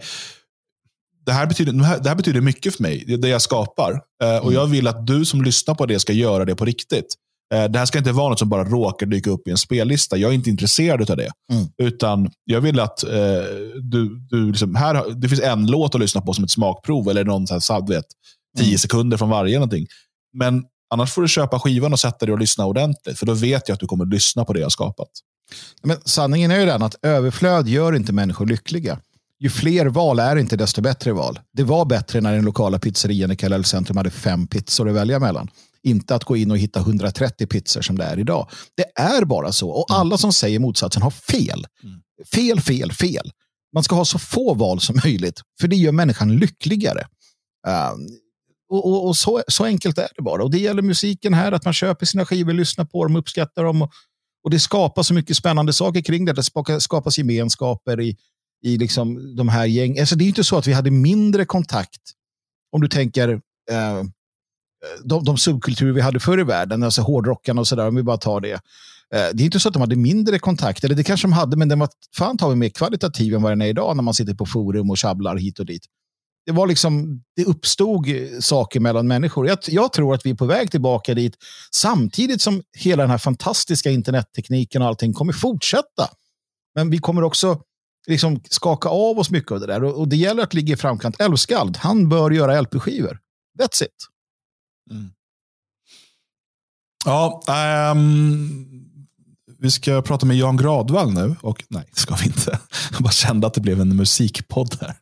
det här, betyder, det här betyder mycket för mig, det är det jag skapar. Eh, Och jag vill att du som lyssnar på det ska göra det på riktigt. Eh, Det här ska inte vara något som bara råkar dyka upp i en spellista. Jag är inte intresserad av det. Mm. Utan jag vill att eh, du, du liksom, här, det finns en låt att lyssna på som ett smakprov, eller någon så här, vet, tio Mm. sekunder från varje. Någonting. Men annars får du köpa skivan och sätta dig och lyssna ordentligt. För då vet jag att du kommer lyssna på det jag har skapat. Men sanningen är ju den att överflöd gör inte människor lyckliga. Ju fler val är inte desto bättre val. Det var bättre när den lokala pizzerian i Kallhäll centrum hade fem pizzor att välja mellan. Inte att gå in och hitta 130 pizzor som det är idag. Det är bara så. Och alla som säger motsatsen har fel. Fel, fel, fel. Man ska ha så få val som möjligt. För det gör människan lyckligare. Uh, och, och, och så, så enkelt är det bara. Och det gäller musiken här, att man köper sina skivor, lyssnar på dem, uppskattar dem. Och, och det skapar så mycket spännande saker kring det. Det skapas gemenskaper i, i liksom de här gäng. Alltså det är inte så att vi hade mindre kontakt. Om du tänker eh, Eh, de, de subkulturer vi hade förr i världen, alltså hårdrockarna och sådär, om vi bara tar det. Eh, det är inte så att de hade mindre kontakt, eller det kanske de hade, men den var fan tar vi mer kvalitativ än vad den är idag när man sitter på forum och tjabblar hit och dit. Det var liksom, det uppstod saker mellan människor. Jag, jag tror att vi är på väg tillbaka dit samtidigt som hela den här fantastiska internettekniken och allting kommer fortsätta. Men vi kommer också liksom skaka av oss mycket av det där och, och det gäller att ligga i framkant. Älvskald, han bör göra LP-skivor. That's it. Ja, ehm, vi ska prata med Jan Gradvall nu. Och, nej, det ska vi inte. Jag bara kände att det blev en musikpodd här.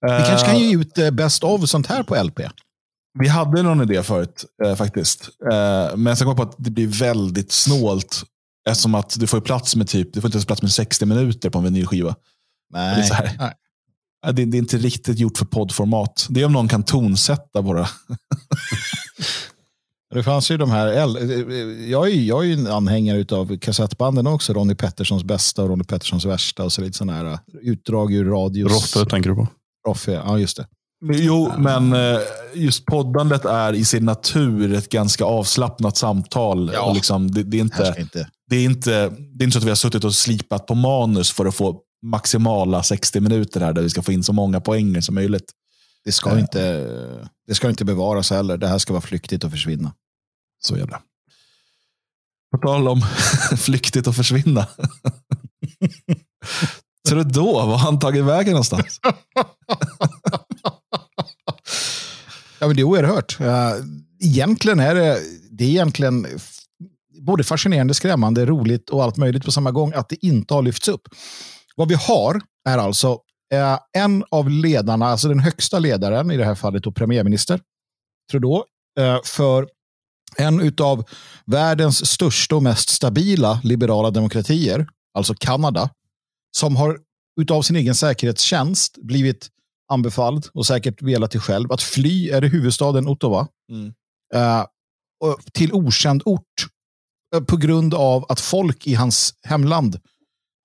Vi kanske kan ge ut eh, Best of sånt här på LP. Vi hade någon idé förut eh, faktiskt. Eh, men sen kom jag på att det blir väldigt snålt. Eftersom att du får plats med typ, du får inte ens plats med 60 minuter på en vinylskiva. Nej. Det är, så här. Nej. Det, det är inte riktigt gjort för poddformat. Det är om någon kan tonsätta våra... Det fanns ju de här, jag är, ju- jag är ju en anhängare av kassettbanden också. Ronny Petterssons bästa och Ronny Petterssons värsta. Och så lite sådana här utdrag ur radios. Roffe tänker du på? Roffe, ja just det. Jo, men eh, just poddandet är i sin natur ett ganska avslappnat samtal. Ja. Och liksom, det, det, är inte. det, är inte, det är inte så att vi har suttit och slipat på manus för att få maximala 60 minuter här där vi ska få in så många poänger som möjligt. Det ska, Eh. inte, det ska inte bevaras heller. Det här ska vara flyktigt och försvinna. Så det. På tal om flyktigt och försvinna. Tror du då? Var han tagit vägen någonstans? Ja, men det är oerhört. Egentligen är det, det är egentligen både fascinerande, skrämmande, roligt och allt möjligt på samma gång att det inte har lyfts upp. Vad vi har är alltså eh, en av ledarna, alltså den högsta ledaren, i det här fallet då premiärminister, Trudeau, eh, för en av världens största och mest stabila liberala demokratier, alltså Kanada, som har utav sin egen säkerhetstjänst blivit anbefalld och säkert velat till själv att fly är det huvudstaden Ottawa Mm. eh, och till okänd ort eh, på grund av att folk i hans hemland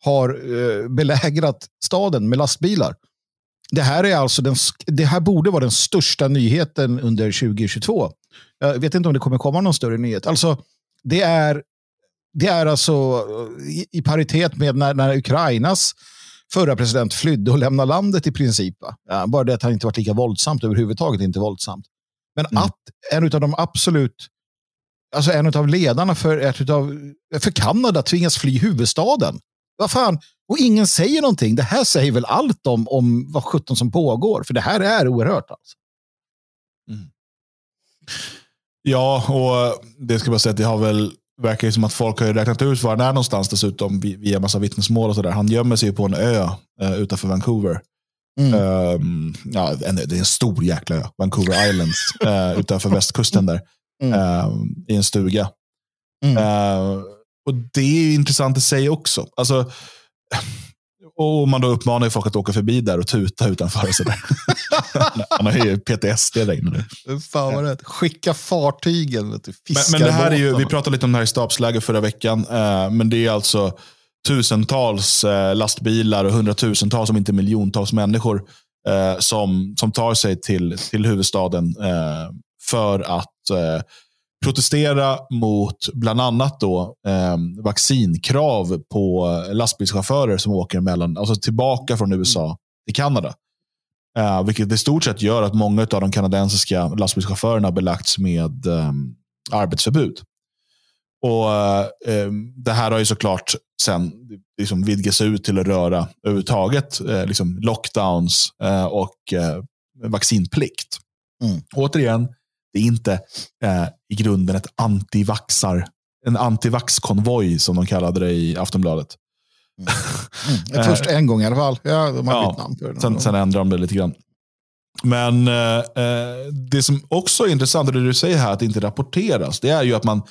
har eh, belägrat staden med lastbilar. Det här, är alltså den, det här borde vara den största nyheten under 2022. Jag vet inte om det kommer komma någon större nyhet. Alltså, det är, det är alltså eh, i, i paritet med när, när Ukrainas förra president flydde och lämnade landet i princip. Ja, bara det att han inte varit lika våldsamt överhuvudtaget, inte våldsamt. Men Mm. att en av de absolut, alltså en av ledarna för, ett utav, för Kanada tvingas fly huvudstaden. Vad fan? Och ingen säger någonting. Det här säger väl allt om, om vad sjutton som pågår. För det här är oerhört. Alltså. Ja, och det ska bara säga att det har väl verkar ju som att folk har räknat ut var han är någonstans dessutom vi- via massa vittnesmål och sådär. Han gömmer sig på en ö uh, utanför Vancouver. Mm. Ehm, ja, en, det är en stor jäkla ö, Vancouver Islands, uh, utanför västkusten där. Mm. Ehm, I en stuga. Mm. Eh, och det är ju intressant i sig också. Alltså, och man då uppmanar ju folk att åka förbi där och tuta utanför. Så där. Han har ju PTSD där inne nu. Fan vad rätt. Skicka fartygen. Vet du, Men, men det här är ju, vi pratade lite om det här i stabsläge förra veckan. eh, men det är alltså tusentals eh, lastbilar och hundratusentals, om inte miljontals människor eh, som, som tar sig till, till huvudstaden eh, för att eh, protestera mot bland annat då, eh, vaccinkrav på lastbilschaufförer som åker mellan, alltså tillbaka från USA till Kanada. Eh, vilket i stort sett gör att många av de kanadensiska lastbilschaufförerna har belagts med eh, arbetsförbud. Och eh, Det här har ju såklart sen liksom vidgats ut till att röra överhuvudtaget eh, liksom lockdowns eh, och eh, vaccinplikt. Mm. Återigen, det är inte eh, i grunden ett antivaxar, en antivaxkonvoj som de kallade det i Aftonbladet. Mm. Först en gång i alla fall. Ja, de har Ja, namn. Sen, sen ändrar de det lite grann. Men eh, eh, det som också är intressant, och det du säger här att det inte rapporteras, det är ju att man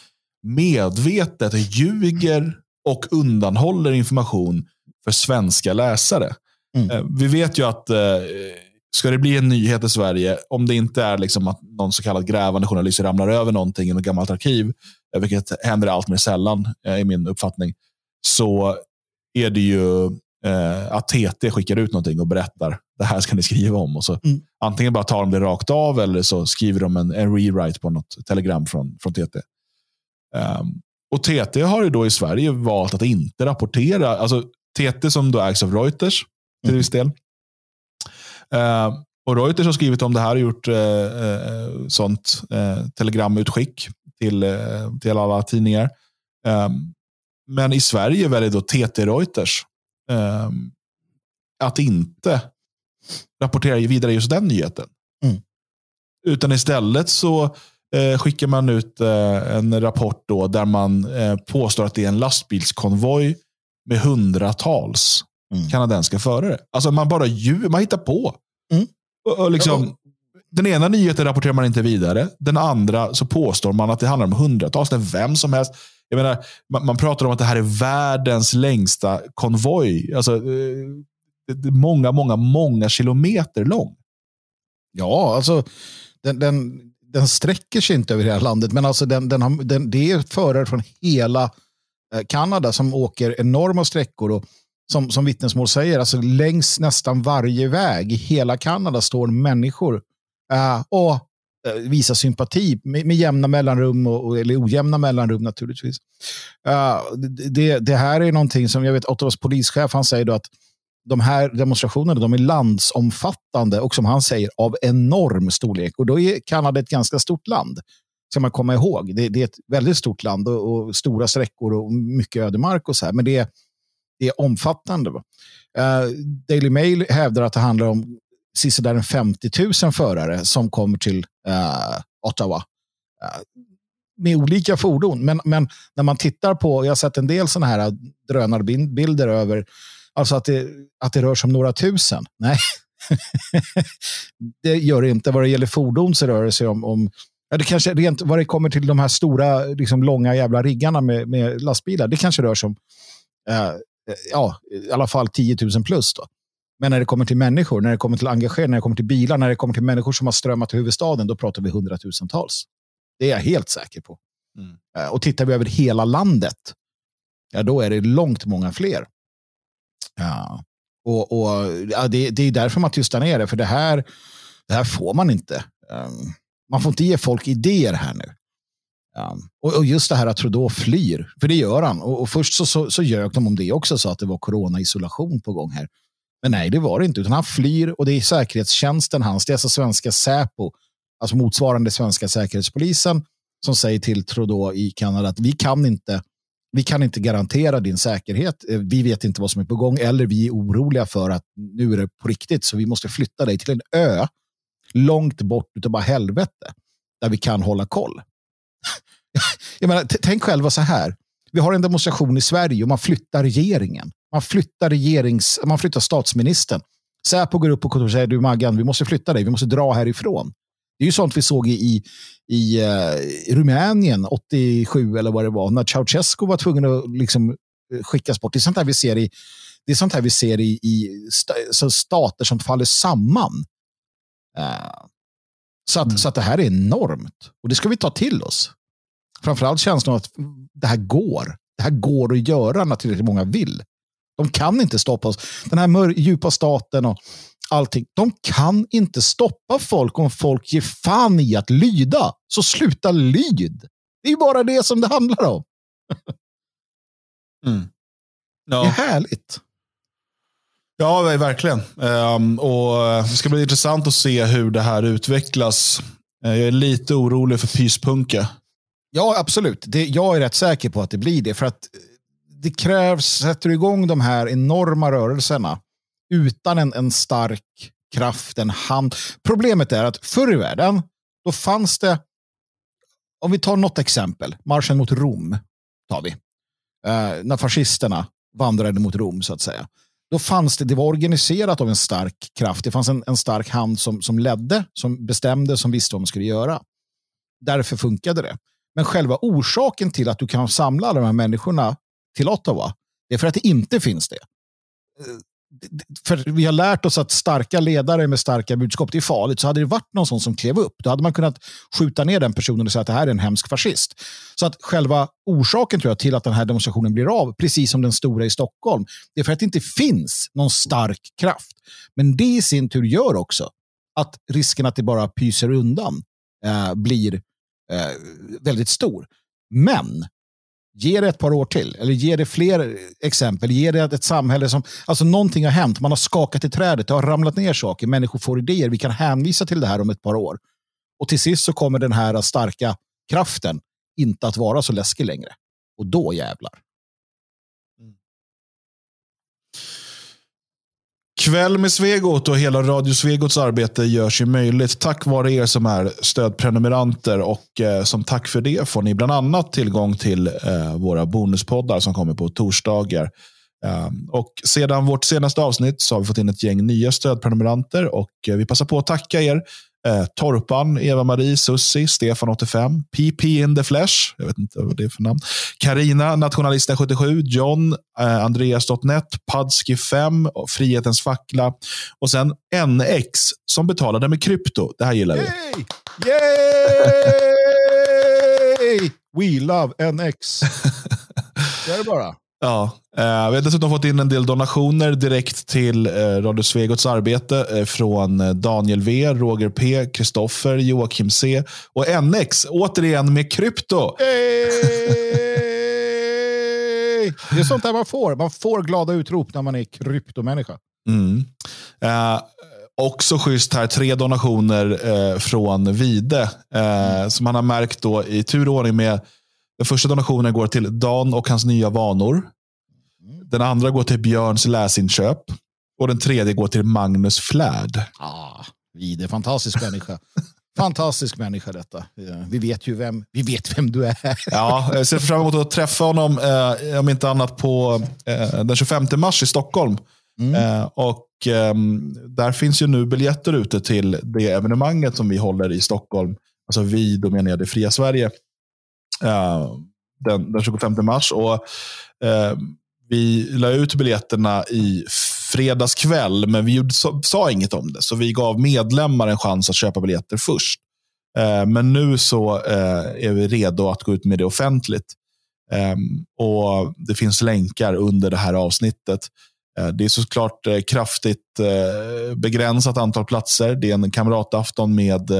medvetet ljuger och undanhåller information för svenska läsare. Mm. Eh, vi vet ju att eh, ska det bli en nyhet i Sverige, om det inte är liksom att någon så kallad grävande journalist ramlar över någonting i något gammalt arkiv, eh, vilket händer allt mer sällan eh, i min uppfattning, så är det ju eh, att TT skickar ut någonting och berättar det här ska ni skriva om. Och så Mm. Antingen bara tar de det rakt av eller så skriver de en, en rewrite på något telegram från, från TT. Ehm, och TT har ju då i Sverige valt att inte rapportera. Alltså TT som då ägs av Reuters till Mm. viss del. Ehm, och Reuters har skrivit om det här och gjort eh, eh, sånt eh, telegramutskick till, eh, till alla tidningar. Ehm, men i Sverige väljer då TT Reuters ehm, att inte rapportera vidare just den nyheten. Mm. Utan istället så eh, skickar man ut eh, en rapport då där man eh, påstår att det är en lastbilskonvoj med hundratals Mm. kanadensiska förare. Alltså man bara ljug, man hittar på. Mm. Och, och liksom, den ena nyheten rapporterar man inte vidare. Den andra så påstår man att det handlar om hundratals. Det är vem som helst. Jag menar, man, man pratar om att det här är världens längsta konvoj. Alltså, eh, många, många, många kilometer lång. Ja, alltså den, den, den sträcker sig inte över hela landet, men alltså den, den har, den, det är förare från hela eh, Kanada som åker enorma sträckor. Och som, som vittnesmål säger, alltså längs nästan varje väg i hela Kanada står människor uh, och uh, visar sympati med, med jämna mellanrum, och, eller ojämna mellanrum naturligtvis. Uh, det, det här är någonting som jag vet Ottawas polischef han säger då att de här demonstrationerna de är landsomfattande och som han säger av enorm storlek. Och då är Kanada ett ganska stort land. Ska man komma ihåg. Det, det är ett väldigt stort land och, och, stora sträckor och mycket ödemark och så här. Men det är, är omfattande. Uh, Daily Mail hävdar att det handlar om sisådär 50 000 förare som kommer till uh, Ottawa. Uh, med olika fordon. Men, men när man tittar på, jag har sett en del sådana här drönarbilder över Alltså att det, att det rör sig om några tusen. Nej, det gör det inte. Vad det gäller fordon så rör det sig om, om ja, det kanske rent vad det kommer till de här stora, liksom, långa jävla riggarna med, med lastbilar. Det kanske rör sig om eh, ja, i alla fall 10 000 plus. Då. Men när det kommer till människor, när det kommer till engagerade, när det kommer till bilar, när det kommer till människor som har strömmat till huvudstaden, då pratar vi hundratusentals. Det är jag helt säker på. Mm. Eh, och tittar vi över hela landet, ja, då är det långt många fler. Ja. Och, och ja, det, det, är därför man tystar ner det, för det här, det här får man inte. Um, man får inte ge folk idéer här nu. Um, och, och, just det här att Trudeau flyr, för det gör han. Och, och först så, så, så ljög de om det också, så att det var coronaisolation på gång här. Men nej, det var det inte, utan han flyr och det är säkerhetstjänsten hans, det är alltså svenska Säpo, alltså motsvarande svenska säkerhetspolisen, som säger till Trudeau i Kanada att vi kan inte vi kan inte garantera din säkerhet. Eh, vi vet inte vad som är på gång eller vi är oroliga för att nu är det på riktigt så vi måste flytta dig till en ö långt bort utav bara helvete där vi kan hålla koll. Jag menar, tänk själva så här. Vi har en demonstration i Sverige och man flyttar regeringen. Man flyttar, regerings, man flyttar statsministern. Säpo går upp på kontoret och säger du Maggan, vi måste flytta dig, vi måste dra härifrån. Det är ju sånt vi såg i, i, i uh, Rumänien 87 eller vad det var, när Ceausescu var tvungen att liksom, eh, skickas bort. Det är sånt här vi ser i, det är sånt här vi ser i, i st stater som faller samman. Uh, så, att, mm. så att det här är enormt. Och det ska vi ta till oss. Framförallt känslan att det här går. Det här går att göra när tillräckligt många vill. De kan inte stoppa oss. Den här djupa staten och allting. De kan inte stoppa folk om folk ger fan i att lyda. Så sluta lyd. Det är ju bara det som det handlar om. mm. ja. Det är härligt. Ja, verkligen. Um, och Det ska bli intressant att se hur det här utvecklas. Uh, jag är lite orolig för pyspunka. Ja, absolut. Det, jag är rätt säker på att det blir det. För att eh, det krävs, sätter du igång de här enorma rörelserna utan en, en stark kraft, en hand. Problemet är att förr i världen, då fanns det, om vi tar något exempel, marschen mot Rom, tar vi. Eh, när fascisterna vandrade mot Rom, så att säga. Då fanns det, det var organiserat av en stark kraft. Det fanns en, en stark hand som, som ledde, som bestämde, som visste vad man skulle göra. Därför funkade det. Men själva orsaken till att du kan samla alla de här människorna till Ottawa, det är för att det inte finns det eh, för vi har lärt oss att starka ledare med starka budskap, det är farligt. Så hade det varit någon sån som klev upp, då hade man kunnat skjuta ner den personen och säga att det här är en hemsk fascist. Så att själva orsaken tror jag till att den här demonstrationen blir av, precis som den stora i Stockholm, det är för att det inte finns någon stark kraft. Men det i sin tur gör också att risken att det bara pyser undan eh, blir eh, väldigt stor. Men Ge det ett par år till, eller ge det fler exempel. Ge det ett samhälle som, alltså någonting har hänt, man har skakat i trädet, det har ramlat ner saker, människor får idéer, vi kan hänvisa till det här om ett par år. Och till sist så kommer den här starka kraften inte att vara så läskig längre. Och då jävlar. Kväll med Svegot och hela Radio Svegots arbete görs ju möjligt tack vare er som är stödprenumeranter. Och eh, som tack för det får ni bland annat tillgång till eh, våra bonuspoddar som kommer på torsdagar. Ehm, och sedan vårt senaste avsnitt så har vi fått in ett gäng nya stödprenumeranter och eh, vi passar på att tacka er. Uh, Torpan, Eva-Marie, Sussi, Stefan85, PP in the Flesh, jag vet inte vad det är för namn, Karina, Nationalisten77, John, uh, Andreas.net, Padski5, Frihetens fackla och sen NX som betalade med krypto. Det här gillar vi. Yay! Yay! We love NX. Det är det bara. Ja, eh, vi har dessutom fått in en del donationer direkt till eh, Radio Svegots arbete eh, från Daniel V, Roger P, Kristoffer, Joakim C och NX. Återigen med krypto. Yay! Det är sånt där man får. Man får glada utrop när man är kryptomänniska. Mm. Eh, också schysst här, tre donationer eh, från Vide. Eh, som han har märkt då i tur och ordning med den första donationen går till Dan och hans nya vanor. Den andra går till Björns läsinköp. Och den tredje går till Magnus Flärd. Ah, Vide, fantastisk människa. Fantastisk människa detta. Eh, Vi vet ju vem, vi vet vem du är. Ja, jag ser fram emot att träffa honom, eh, om inte annat på eh, den 25 mars i Stockholm. Eh, och ehm, Där finns ju nu biljetter ute till det evenemanget som vi håller i Stockholm. Alltså vi, då menar jag det fria Sverige. Eh, den, den 25 mars. Och, eh, vi la ut biljetterna i fredags kväll, men vi gjorde, sa, sa inget om det. Så vi gav medlemmar en chans att köpa biljetter först. Eh, men nu så eh, är vi redo att gå ut med det offentligt. Eh, och Det finns länkar under det här avsnittet. Eh, det är såklart eh, kraftigt eh, begränsat antal platser. Det är en kamratafton med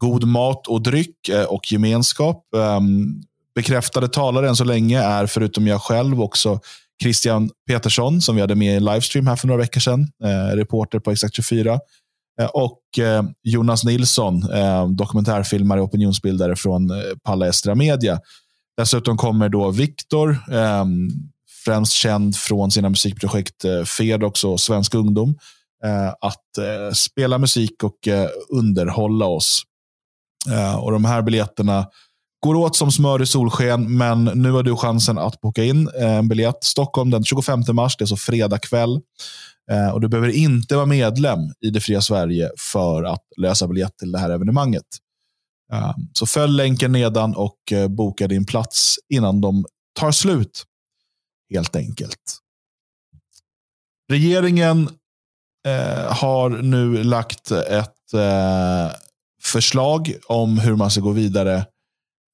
god mat och dryck eh, och gemenskap. Ehm, bekräftade talare än så länge är, förutom jag själv, också Christian Petersson, som vi hade med i en livestream här för några veckor sedan. Eh, reporter på Exakt 24. Eh, och Jonas Nilsson, dokumentärfilmare och opinionsbildare från eh, Palla Estra Media. Dessutom kommer då Viktor, ehm, främst känd från sina musikprojekt Fedox och Svensk Ungdom, att spela musik och underhålla oss. Eh, och De här biljetterna går åt som smör i solsken, men nu har du chansen att boka in eh, en biljett. Stockholm den 25 mars, det är så fredag kväll. Eh, Och Du behöver inte vara medlem i det fria Sverige för att lösa biljett till det här evenemanget. Eh, Så följ länken nedan och eh, boka din plats innan de tar slut. Helt enkelt. Regeringen eh, har nu lagt ett eh, förslag om hur man ska gå vidare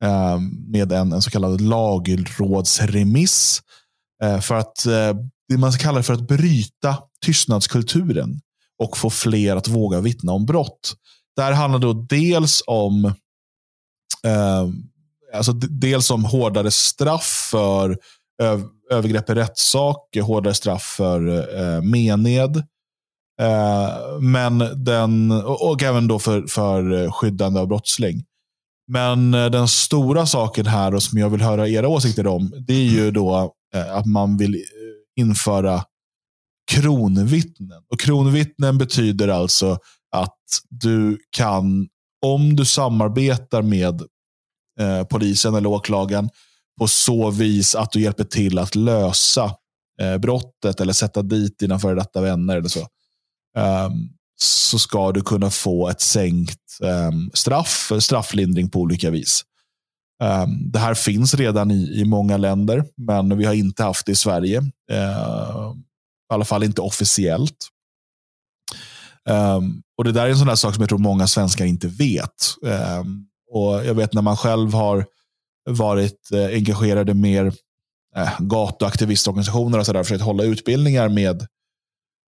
eh, med en, en så kallad lagrådsremiss. Eh, för att eh, det man ska kalla för att bryta tystnadskulturen och få fler att våga vittna om brott. Det här handlar då dels om eh, alltså dels om hårdare straff för övergrepp i rättssak, hårdare straff för eh, mened. Eh, men den, och, och även då för, för skyddande av brottsling. Men eh, den stora saken här och som jag vill höra era åsikter om, det är ju då eh, att man vill eh, införa kronvittnen. Och kronvittnen betyder alltså att du kan, om du samarbetar med eh, polisen eller åklagaren på så vis att du hjälper till att lösa eh, brottet eller sätta dit dina före detta vänner eller så um, så ska du kunna få ett sänkt um, straff, strafflindring på olika vis. Um, det här finns redan i, i många länder, men vi har inte haft det i Sverige. Uh, I alla fall inte officiellt. Um, och Det där är en sån där sak som jag tror många svenskar inte vet. Um, och Jag vet när man själv har varit eh, engagerade mer eh, gatuaktivistorganisationer och så där, försökt hålla utbildningar med,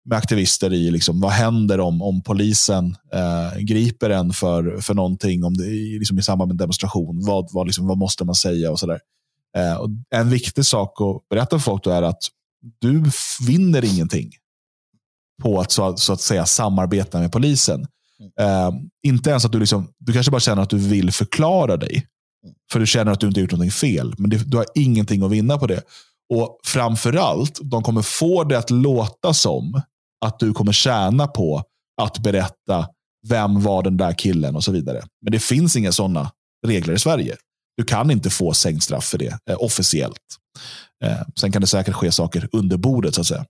med aktivister i liksom, vad händer om, om polisen eh, griper en för, för någonting om det, i- liksom, i samband med en demonstration. Vad, vad, liksom, vad måste man säga och sådär. Eh, och en viktig sak att berätta för folk då är att du vinner ingenting på att så, så att säga samarbeta med polisen. Eh, inte ens att du liksom, du kanske bara känner att du vill förklara dig. För du känner att du inte gjort någonting fel. Men det, du har ingenting att vinna på det. Och framförallt, de kommer få det att låta som att du kommer tjäna på att berätta vem var den där killen och så vidare. Men det finns inga sådana regler i Sverige. du kan inte få sänkt straff för det eh, officiellt. Eh, sen kan det säkert ske saker under bordet så att säga.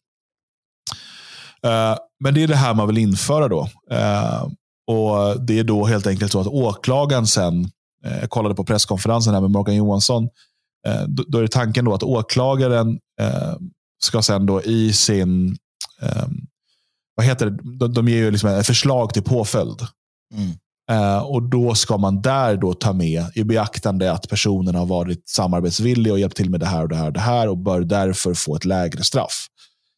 Eh, men det är det här man vill införa då. Eh, och Det är då helt enkelt så att åklagaren sen, eh, jag kollade på presskonferensen här med Morgan Johansson, eh, då, då är det tanken då att åklagaren eh, ska sen då i sin eh, vad heter det? De, de ger ju liksom ett förslag till påföljd. Mm. Eh, och Då ska man där då ta med i beaktande att personen har varit samarbetsvillig och hjälpt till med det här och det här och det här och bör därför få ett lägre straff.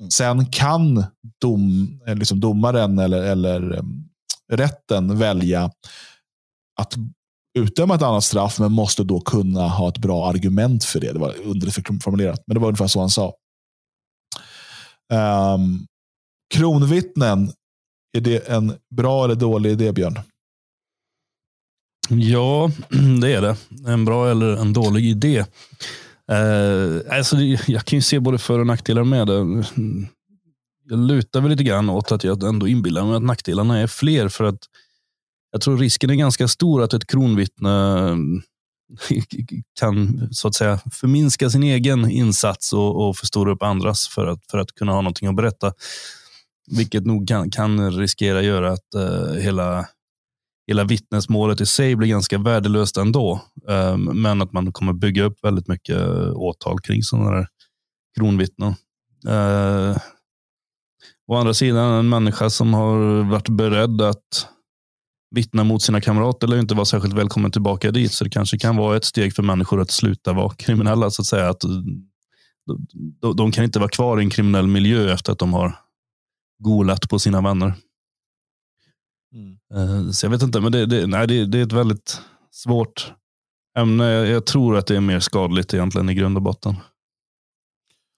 Mm. Sen kan dom, eh, liksom domaren eller, eller um, rätten välja att utdöma ett annat straff, men måste då kunna ha ett bra argument för det. Det var underformulerat, men det var ungefär så han sa. Um, kronvittnen, är det en bra eller dålig idé, Björn? Ja, det är det. En bra eller en dålig idé. Eh, alltså, jag kan ju se både för och nackdelar med det. Jag lutar väl lite grann åt att jag ändå inbillar mig att nackdelarna är fler. För att jag tror risken är ganska stor att ett kronvittne eh, kan så att säga förminska sin egen insats och, och förstora upp andras för att, för att kunna ha någonting att berätta. Vilket nog kan, kan riskera göra att uh, hela, hela vittnesmålet i sig blir ganska värdelöst ändå. Um, men att man kommer bygga upp väldigt mycket eh, åtal kring sådana där kronvittnen. Uh, å andra sidan, en människa som har varit beredd att vittna mot sina kamrater eller inte vara särskilt välkommen tillbaka dit. Så det kanske kan vara ett steg för människor att sluta vara kriminella. så att säga. Att eh, de, de kan inte vara kvar i en kriminell miljö efter att de har golat på sina vänner. Mm. Eh, så jag vet inte, men det, det, nej, det, det är ett väldigt svårt ämne. Jag tror att det är mer skadligt egentligen i grund och botten.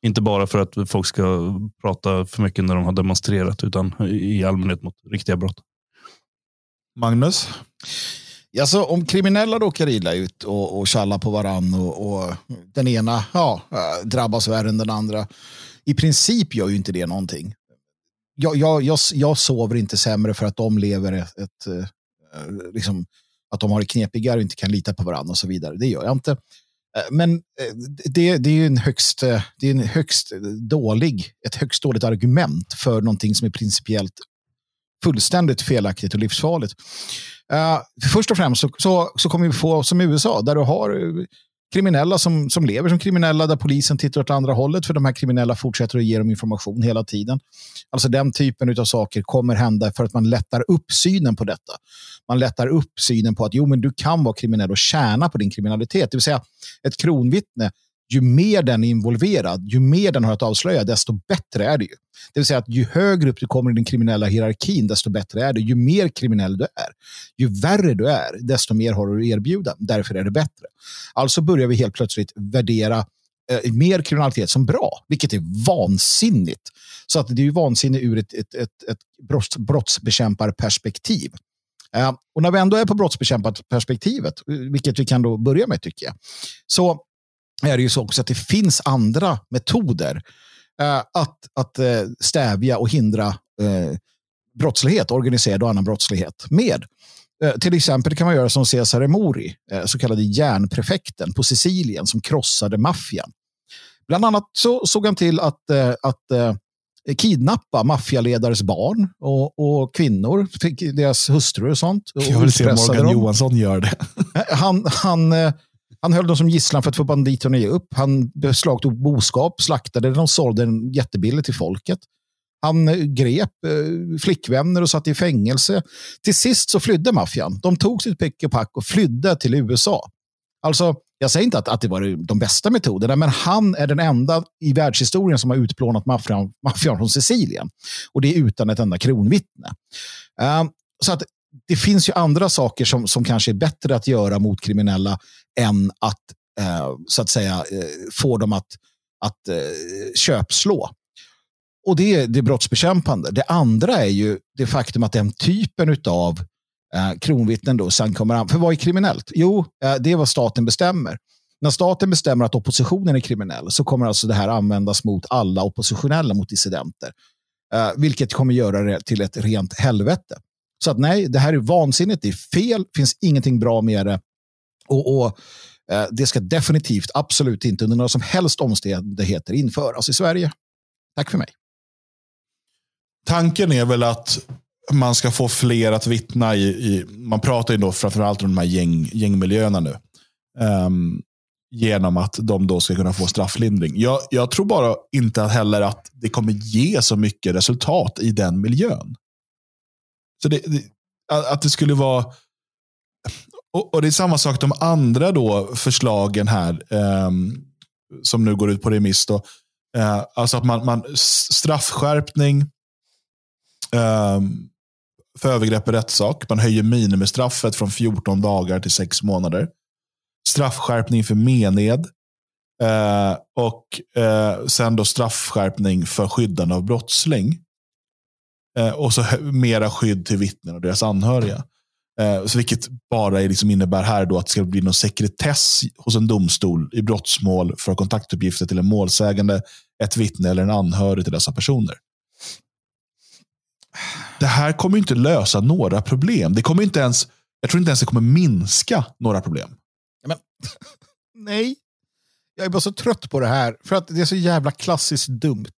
Inte bara för att folk ska prata för mycket när de har demonstrerat, utan i allmänhet mot riktiga brott. Magnus? Alltså, om kriminella råkar illa ut och, och tjallar på varann och, och, den ena ja, äh, drabbas värre än den andra. I princip gör ju inte det någonting jag, jag, jag, jag sover inte sämre för att de lever ett, ett eh, eh, liksom, att de har det knepigare och inte kan lita på varandra och så vidare. Det gör jag inte. Eh, men det, det är ju en högst, det är en högst dålig, ett högst dåligt argument för någonting som är principiellt fullständigt felaktigt och livsfarligt. först och främst så, så, så kommer vi få som i USA där du har kriminella som, som lever som kriminella där polisen tittar åt andra hållet för de här kriminella fortsätter att ge dem information hela tiden. Alltså den typen av saker kommer hända för att man lättar upp synen på detta. Man lättar upp synen på att jo, men du kan vara kriminell och tjäna på din kriminalitet. Det vill säga ett kronvittne ju mer den är involverad, ju mer den har att avslöja, desto bättre är det ju. Det vill säga att ju högre upp du kommer i den kriminella hierarkin, desto bättre är det. Ju mer kriminell du är, ju värre du är, desto mer har du att erbjuda. Därför är det bättre. Alltså börjar vi helt plötsligt värdera eh, mer kriminalitet som bra, vilket är vansinnigt. Så att det är ju vansinnigt ur ett, ett, ett, ett brotts, brottsbekämparperspektiv. Eh, och när vi ändå är på brottsbekämparperspektivet, eh, vilket vi kan då börja med tycker jag, så är det ju så också att det finns andra metoder eh, att, att eh, stävja och hindra eh, brottslighet, organiserad och annan brottslighet med. Till exempel kan man göra som Cesare Mori, så kallade järnprefekten på Sicilien som krossade maffian. Bland annat så såg han till att, att kidnappa maffialedares barn och, och kvinnor, deras hustrur och sånt. Och Jag vill se Morgan dem. Johansson gör det. Han, han han höll dem som gisslan för att få banditerna att ge upp. Han beslagtog boskap, slaktade den och sålde den jättebilligt till folket. Han eh, grep eh, flickvänner och satt i fängelse. Till sist så flydde maffian. De tog sitt pick och pack och flydde till USA. Alltså, jag säger inte att, att det var de bästa metoderna, men han är den enda i världshistorien som har utplånat maffian, maffian från Sicilien. Och det är utan ett enda kronvittne. Uh, så att det finns ju andra saker som, som kanske är bättre att göra mot kriminella än att eh, så att säga eh, få dem att, att eh, köpslå. Och det är det brottsbekämpande. Det andra är ju det faktum att den typen av eh, kronvittnen då sen kommer an. För vad är kriminellt? Jo, eh, det är vad staten bestämmer. När staten bestämmer att oppositionen är kriminell så kommer alltså det här användas mot alla oppositionella, mot dissidenter. Eh, vilket kommer göra det till ett rent helvete. Så att nej, det här är vansinnigt, det är fel, det finns ingenting bra med det. Och, och Eh, det ska definitivt, absolut inte under några som helst omständigheter införas i Sverige. Tack för mig. Tanken är väl att man ska få fler att vittna i, i man pratar ju då framförallt om de här gäng, gängmiljöerna nu. Um, genom att de då ska kunna få strafflindring. Jag, jag tror bara inte heller att det kommer ge så mycket resultat i den miljön. Så det, det, att det skulle vara... Och, och, det är samma sak de andra då förslagen här, eh, som nu går ut på remiss. Då. Eh, alltså att man, man straffskärpning eh, för övergrepp i rättssak. Man höjer minimistraffet från 14 dagar till 6 månader straffskärpning för mened. Eh, och eh, sen då straffskärpning för skyddande av brottsling. Eh, och så mera skydd till vittnen och deras anhöriga. Eh, så vilket bara liksom innebär här då att det ska bli någon sekretess hos en domstol i brottsmål för kontaktuppgifter till en målsägande, ett vittne eller en anhörig till dessa personer. Det här kommer inte lösa några problem. Det kommer inte ens, jag tror inte ens det kommer minska några problem. Men, nej, jag är bara så trött på det här. För att det är så jävla klassiskt dumt.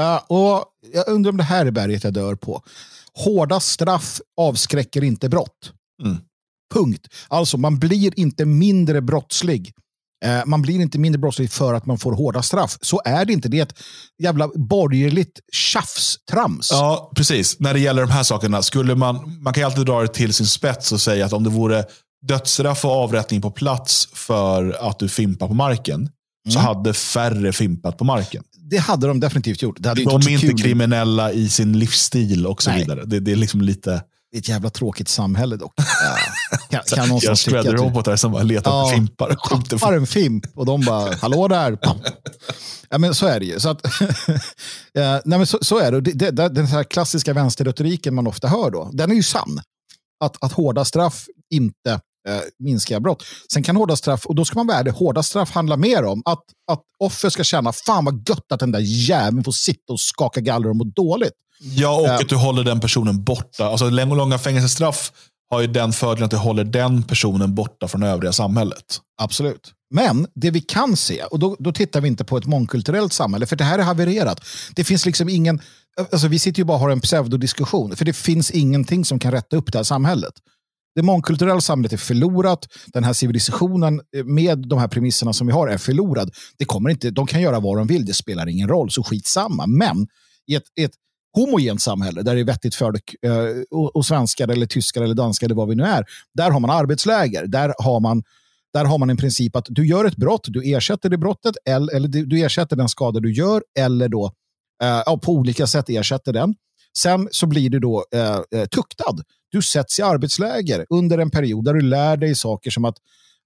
Uh, och Jag undrar om det här är berget jag dör på. Hårda straff avskräcker inte brott. Mm. Punkt. Alltså, man blir inte mindre brottslig. Uh, man blir inte mindre brottslig för att man får hårda straff. Så är det inte. Det är ett jävla borgerligt tjafstrams. Ja, precis. När det gäller de här sakerna. Skulle man, man kan alltid dra det till sin spets och säga att om det vore dödsstraff och avrättning på plats för att du fimpar på marken, mm. så hade färre fimpat på marken. Det hade de definitivt gjort. Det hade de är inte kul. kriminella i sin livsstil och så Nej. vidare. Det, det, är liksom lite... Det är ett jävla tråkigt samhälle dock. Kan, kan någonstans tycka att... robotar som bara letar ja, efter fimpar. Tappar en fimp och de bara, hallå där. Ja, men så är det ju. Så, att, ja, nej, men så, så, är det. det, det den här klassiska vänsterretoriken man ofta hör då, den är ju sann. Att, att hårda straff inte eh, minskar brott. Sen kan hårda straff, och då ska man vara ärlig, hårda straff handlar mer om att, att offer ska känna fan vad gött att den där jäveln får sitta och skaka galler och må dåligt. Ja, och uh, att du håller den personen borta. Alltså, långa fängelsestraff har ju den fördelen att du håller den personen borta från övriga samhället. Absolut. Men det vi kan se, och då, då tittar vi inte på ett mångkulturellt samhälle, för det här är havererat. Det finns liksom ingen, alltså vi sitter ju bara och har en pseudodiskussion, för det finns ingenting som kan rätta upp det här samhället det mångkulturella samhället är förlorat. Den här civilisationen eh, med de här premisserna som vi har är förlorad. Det kommer inte, de kan göra vad de vill, det spelar ingen roll, så skitsamma. Men i ett, ett homogent samhälle där det är vettigt folk och, eh, och svenskar eller tyskar eller danskar eller vad vi nu är. Där har man arbetsläger. Där har man där har man en princip att du gör ett brott, du ersätter det brottet eller, eller du ersätter den skada du gör eller då eh, på olika sätt ersätter den. Sen så blir du då eh, eh, tuktad. Du sätts i arbetsläger under en period där du lär dig saker som att,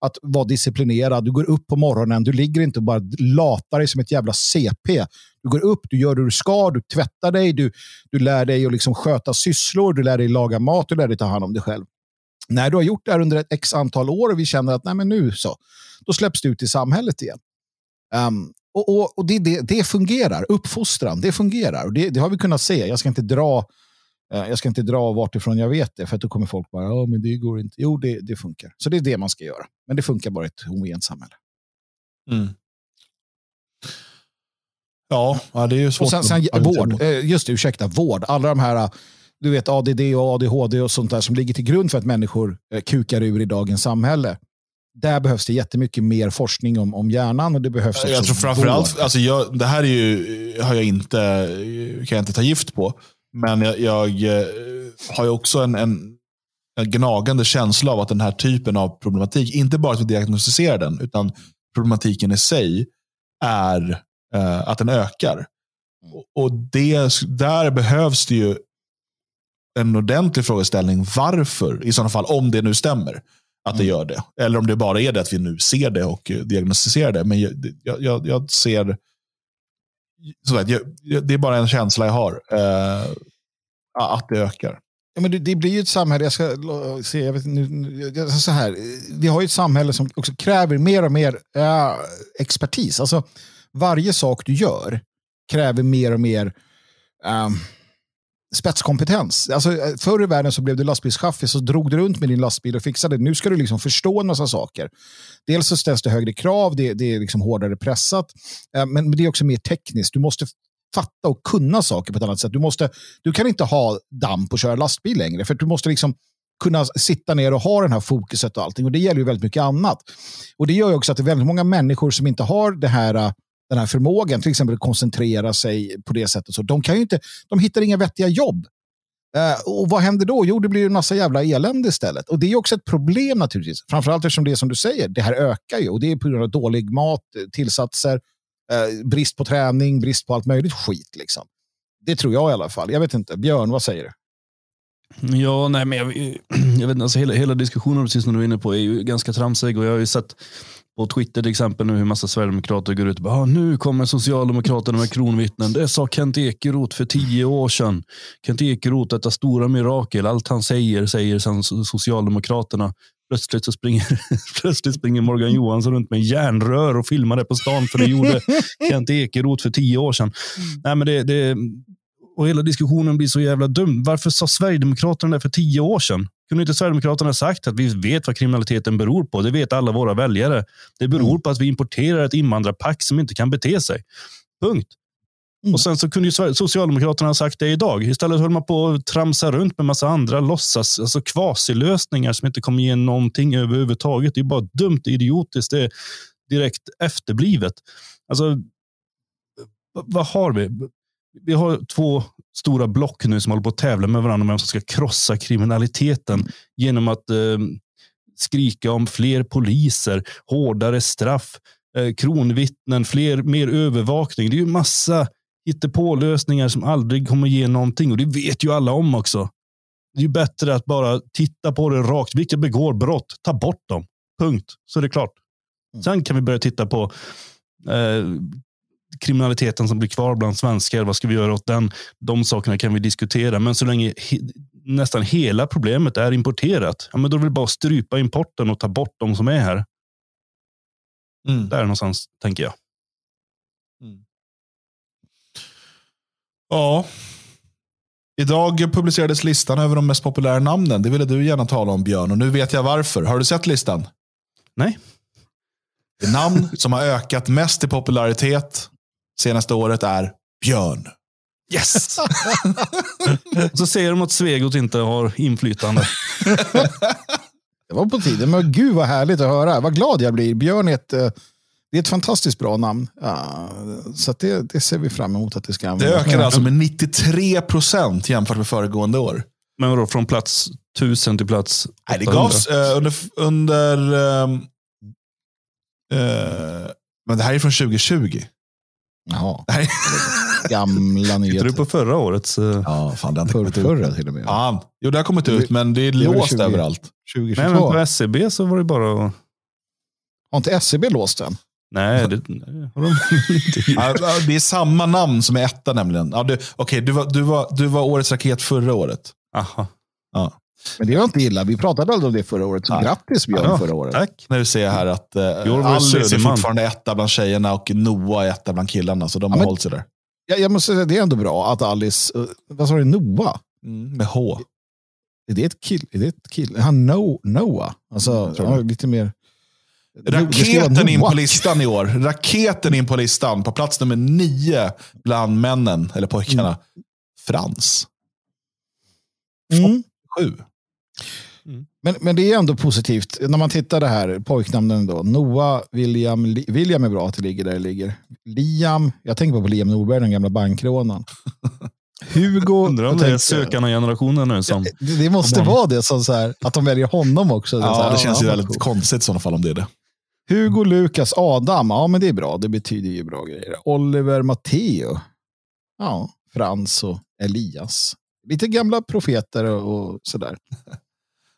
att vara disciplinerad. Du går upp på morgonen, du ligger inte och bara latar dig som ett jävla CP. Du går upp, du gör det du ska, du tvättar dig, du, du lär dig att liksom sköta sysslor, du lär dig laga mat, du lär dig ta hand om dig själv. När du har gjort det här under ett x antal år och vi känner att nej men nu så, då släpps du ut i samhället igen. Um, och, och, och det, det, det, fungerar. Uppfostran, det fungerar. Och det, det, har vi kunnat se. Jag ska inte dra eh, jag ska inte dra vart ifrån jag vet det, för då kommer folk bara, ja men det går inte. Jo, det, det funkar. Så det är det man ska göra. Men det funkar bara i ett homogent samhälle. Mm. Ja, ja, det är ju svårt. Och sen, sen vård, eh, just det, ursäkta, vård. Alla de här du vet, ADD och ADHD och sånt där som ligger till grund för att människor eh, kukar ur i dagens samhälle där behövs det jättemycket mer forskning om, om hjärnan. och det behövs Jag tror framförallt, alltså jag, det här är ju, har jag inte, kan jag inte ta gift på. Men jag, jag eh, har ju också en, en, en, gnagande känsla av att den här typen av problematik, inte bara att vi diagnostiserar den, utan problematiken i sig är uh, att den ökar. Och det, där behövs det ju en ordentlig frågeställning. Varför i sådana fall, om det nu stämmer att det mm. gör det. Eller om det bara är det att vi nu ser det och diagnostiserar det. Men jag, jag, jag ser, så vet, jag, det är bara en känsla jag har, eh, att det ökar. Ja, men det, det, blir ju ett samhälle, jag ska se, jag vet, nu, så här, vi har ju ett samhälle som också kräver mer och mer äh, expertis. Alltså, varje sak du gör kräver mer och mer äh, spetskompetens. Alltså, eh, förr i världen så blev du lastbilschaffis så drog du runt med din lastbil och fixade det. Nu ska du liksom förstå en massa saker. Dels så ställs det högre krav, det, det är liksom hårdare pressat, eh, men det är också mer tekniskt. Du måste fatta och kunna saker på ett annat sätt. Du, måste, du kan inte ha damp och köra lastbil längre, för du måste liksom kunna sitta ner och ha den här fokuset och allting. Och det gäller ju väldigt mycket annat. Och det gör ju också att det är väldigt många människor som inte har det här, eh, den här förmågan, till exempel att koncentrera sig på det sättet. Så de, kan ju inte, de hittar inga vettiga jobb. Eh, och vad händer då? Jo, det blir en massa jävla elände istället. Och det är också ett problem naturligtvis. Framförallt eftersom det är som du säger, det här ökar ju. Och det är på grund av dålig mat, eh, tillsatser, eh, brist på träning, brist på allt möjligt skit. Liksom. Det tror jag i alla fall. Jag vet inte. Björn, vad säger du? Ja, nej, men jag, jag vet alltså hela, hela diskussionen precis som du är inne på är ju ganska tramsig och jag har ju sett på Twitter till exempel nu hur massa sverigedemokrater går ut och bara, ah, nu kommer Socialdemokraterna med kronvittnen. Det sa Kent Ekeroth för tio år sedan. Kent Ekeroth, detta stora mirakel. Allt han säger, säger sen Socialdemokraterna. Plötsligt, så springer, plötsligt springer Morgan Johansson runt med järnrör och filmar det på stan, för det gjorde Kent Ekeroth för tio år sedan. Mm. Nej, men det, det, och hela diskussionen blir så jävla dum. Varför sa Sverigedemokraterna det för tio år sedan? Kunde inte Sverigedemokraterna sagt att vi vet vad kriminaliteten beror på? Det vet alla våra väljare. Det beror mm. på att vi importerar ett invandrarpack som inte kan bete sig. Punkt. Mm. Och sen så kunde ju Socialdemokraterna ha sagt det idag. Istället höll man på att tramsa runt med massa andra låtsas, alltså kvasilösningar som inte kommer ge någonting överhuvudtaget. Det är bara dumt, idiotiskt, det är direkt efterblivet. Alltså, vad har vi? Vi har två stora block nu som håller på att tävla med varandra om vem som ska krossa kriminaliteten genom att eh, skrika om fler poliser, hårdare straff, eh, kronvittnen, fler, mer övervakning. Det är ju massa hittepålösningar som aldrig kommer ge någonting och det vet ju alla om också. Det är ju bättre att bara titta på det rakt. Vilka begår brott? Ta bort dem. Punkt. Så är det klart. Mm. Sen kan vi börja titta på eh, kriminaliteten som blir kvar bland svenskar, vad ska vi göra åt den? De sakerna kan vi diskutera, men så länge he, nästan hela problemet är importerat, ja, men då vill vi bara strypa importen och ta bort de som är här. Mm. Där någonstans, tänker jag. Mm. Ja. Idag publicerades listan över de mest populära namnen. Det ville du gärna tala om, Björn. Och nu vet jag varför. Har du sett listan? Nej. Det namn som har ökat mest i popularitet senaste året är björn. Yes! så säger de att Svegot inte har inflytande. det var på tiden, men gud vad härligt att höra. Vad glad jag blir. Björn är ett, eh, det är ett fantastiskt bra namn. Ja, så det, det, ser vi fram emot att det ska användas. Det ökade alltså med 93 procent jämfört med föregående år. Men vadå, från plats 1000 till plats 800? Nej, det gavs uh, under... under um, uh, men det här är från 2020. Jaha. Gamla nyheter. Tittar du på förra årets? Uh... Ja, fan, det har inte kommit ut. Förra till och med. Fan. Jo, det har kommit ut, men det är låst 20, överallt. 2022. Nej, men på SCB e så var det bara att... Har inte SCB e låst den? Nej, det, har de inte Det är samma namn som är etta nämligen. Ja, du, okay, du, var, du, var, du var årets raket förra året. Aha. Ja. Men det var inte illa. Vi pratade aldrig om det förra året. Så ja. grattis Björn ja, förra året. Tack. Nu ser jag här att eh, Alice är fortfarande etta bland tjejerna och Noah är etta bland killarna. Så de har ja, hållit sig där. Jag, jag måste säga det är ändå bra att Alice, uh, vad sa du, Noah? Mm, med H. Är det ett kill? Är det ett kill? Han no, Noah? Alltså, mm, lite mer... Raketen in på listan i år. Raketen in på listan. På plats nummer nio bland männen, eller pojkarna. Mm. Frans. Mm. Sju. Mm. Men, men det är ändå positivt. När man tittar det här, pojknamnen då. Noah, William, Li, William är bra att det ligger där det ligger. Liam, jag tänker på Liam Norberg, den gamla bankrånaren. Hugo. Undrar om det är sökarna-generationen nu som... Det, det måste vara det, som så här, att de väljer honom också. Ja, det, här, det känns ju väldigt cool. konstigt i sådana fall om det är det. Hugo, Lukas, Adam. Ja, men det är bra. Det betyder ju bra grejer. Oliver, Matteo. Ja, Frans och Elias. Lite gamla profeter och sådär.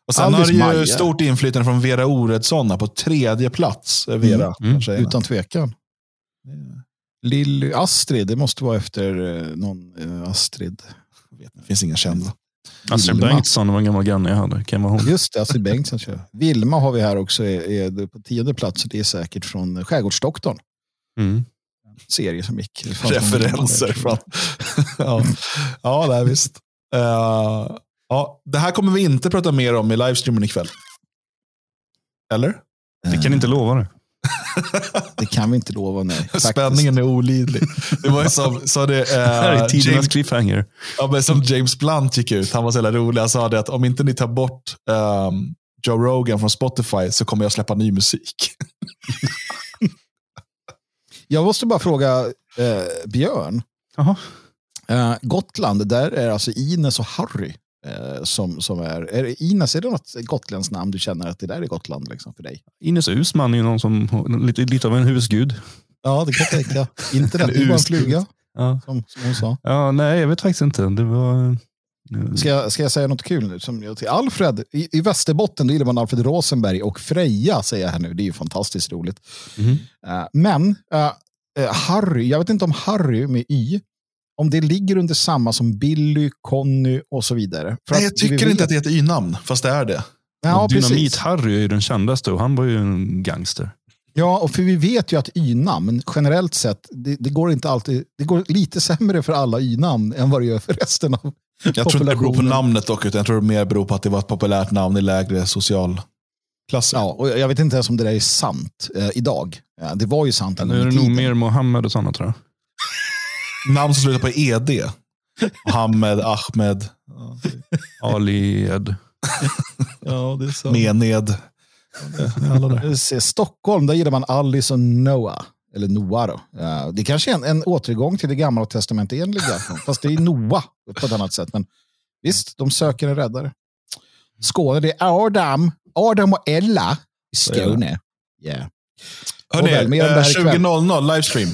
Och sen Aldis har det ju stort inflytande från Vera Oredsson på tredje plats. Eh, Vera, mm. Mm. Utan tvekan. Yeah. Lilly Astrid, det måste vara efter eh, någon eh, Astrid. Det finns inga kända. Astrid Bengtsson var en gammal granne jag hade. Kan vara hon. Just det, Astrid Bengtsson. Vilma har vi här också, är, är på tionde plats. Det är säkert från Skärgårdsdoktorn. Mm. Serie som gick. Referenser från... ja, ja det är visst. Uh, ja, det här kommer vi inte prata mer om i livestreamen ikväll. Eller? Vi kan inte lova det. Det kan vi inte lova, nej. Faktiskt. Spänningen är olidlig. Det var ju som, så det, Det här är uh, tidernas James, cliffhanger. ja, men som James Blunt gick ut. Han var så jävla rolig. Han sa det att om inte ni tar bort ehm, Joe Rogan från Spotify så kommer jag släppa ny musik. Jag måste bara fråga eh, Björn. Eh, Gotland, där är alltså Ines och Harry eh, som, som är... är Ines, är det något gotländskt namn du känner att det där är Gotland liksom, för dig? Ines Usman är ju någon som, lite, lite av en husgud. Ja, det kan jag tänka. Internet är bara en fluga, Ja. som, som hon sa. ja, nej, jag vet faktiskt inte. Det var... Ska jag, ska jag säga något kul nu? Som jag, till Alfred, i, i Västerbotten gillar man Alfred Rosenberg och Freja säger jag här nu. Det är ju fantastiskt roligt. Mhm. Eh, men eh, eh, Harry, jag vet inte om Harry med Y, om det ligger under samma som Billy, Conny och så vidare. För Nej, jag vi tycker vet- inte att det är ett y-namn, fast det är det. Ja, Och Dynamit precis. Harry är ju den kändaste och han var ju en gangster. Ja, och för vi vet ju att y-namn generellt sett, det, det går inte alltid, det går lite sämre för alla y-namn än vad det gör för resten av Jag tror inte det beror på namnet dock, utan jag tror det mer beror på att det var ett populärt namn i lägre socialklasser. Ja, och jag vet inte ens om det där är sant eh, idag. Ja, det var ju sant Nu är det nog mer Mohammed och sådana tror jag. Namn som slutar på ED. Mohammed, Ahmed, Ali Ed. Ja, det är så. Mened. Alla där. Ser, Stockholm, där gillar man Alice och Noah. Eller Noah då. Ja, det kanske är en, en återgång till det gamla testamentenliga. Fast det är Noah på ett annat sätt. Men visst, de söker en räddare. Skåne, det är Adam. Adam och Ella i Skåne. Yeah. Hörni, eh, ikväll. 20.00 livestream.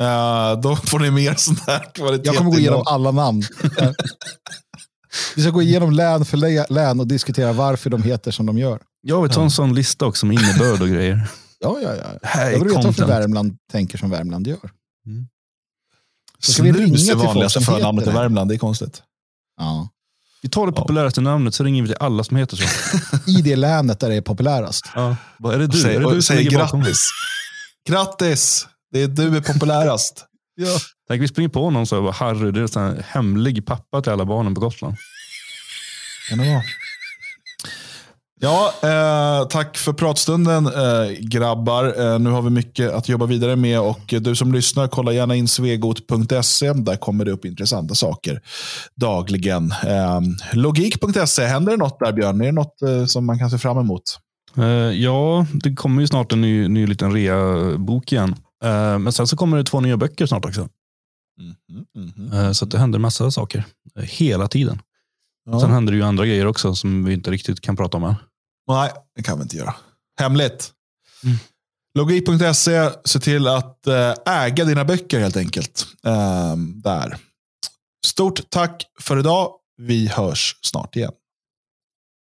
Eh, då får ni mer sånt här kvalitet. Jag kommer gå igenom alla namn. Vi ska gå igenom län för lä- län och diskutera varför de heter som de gör. Jag vill ta en sån lista också med innebörd och grejer. Ja, ja, ja. Här Jag är vill veta varför. Värmland tänker som Värmland gör. Så ska vi ringa Snus till är folk vanligaste som förnamnet i heter det? Värmland. Det är konstigt. Ja. Vi tar det populäraste namnet så ringer vi till alla som heter så. I det länet där det är populärast. Ja. Vad är det du? Säg, är det du säg bakom? grattis. Det är du är populärast. Tänk vi springer på någon så här, Harry, det är en hemlig pappa till alla barnen på Gotland. Kan det vara? Ja, eh, tack för pratstunden eh, grabbar. Eh, nu har vi mycket att jobba vidare med och du som lyssnar, kolla gärna in svegot.se. Där kommer det upp intressanta saker dagligen. Eh, Logik.se, händer det något där Björn? Är det något eh, som man kan se fram emot? Eh, ja, det kommer ju snart en ny, ny liten rea-bok igen. Eh, men sen så kommer det två nya böcker snart också. Eh, så att det händer massa saker. eh, hela tiden. Ja. Sen händer det ju andra grejer också som vi inte riktigt kan prata om än. Nej, det kan vi inte göra. Hemligt. Mm. Logik.se, se till att äga dina böcker helt enkelt. Eh, där. Stort tack för idag. Vi hörs snart igen.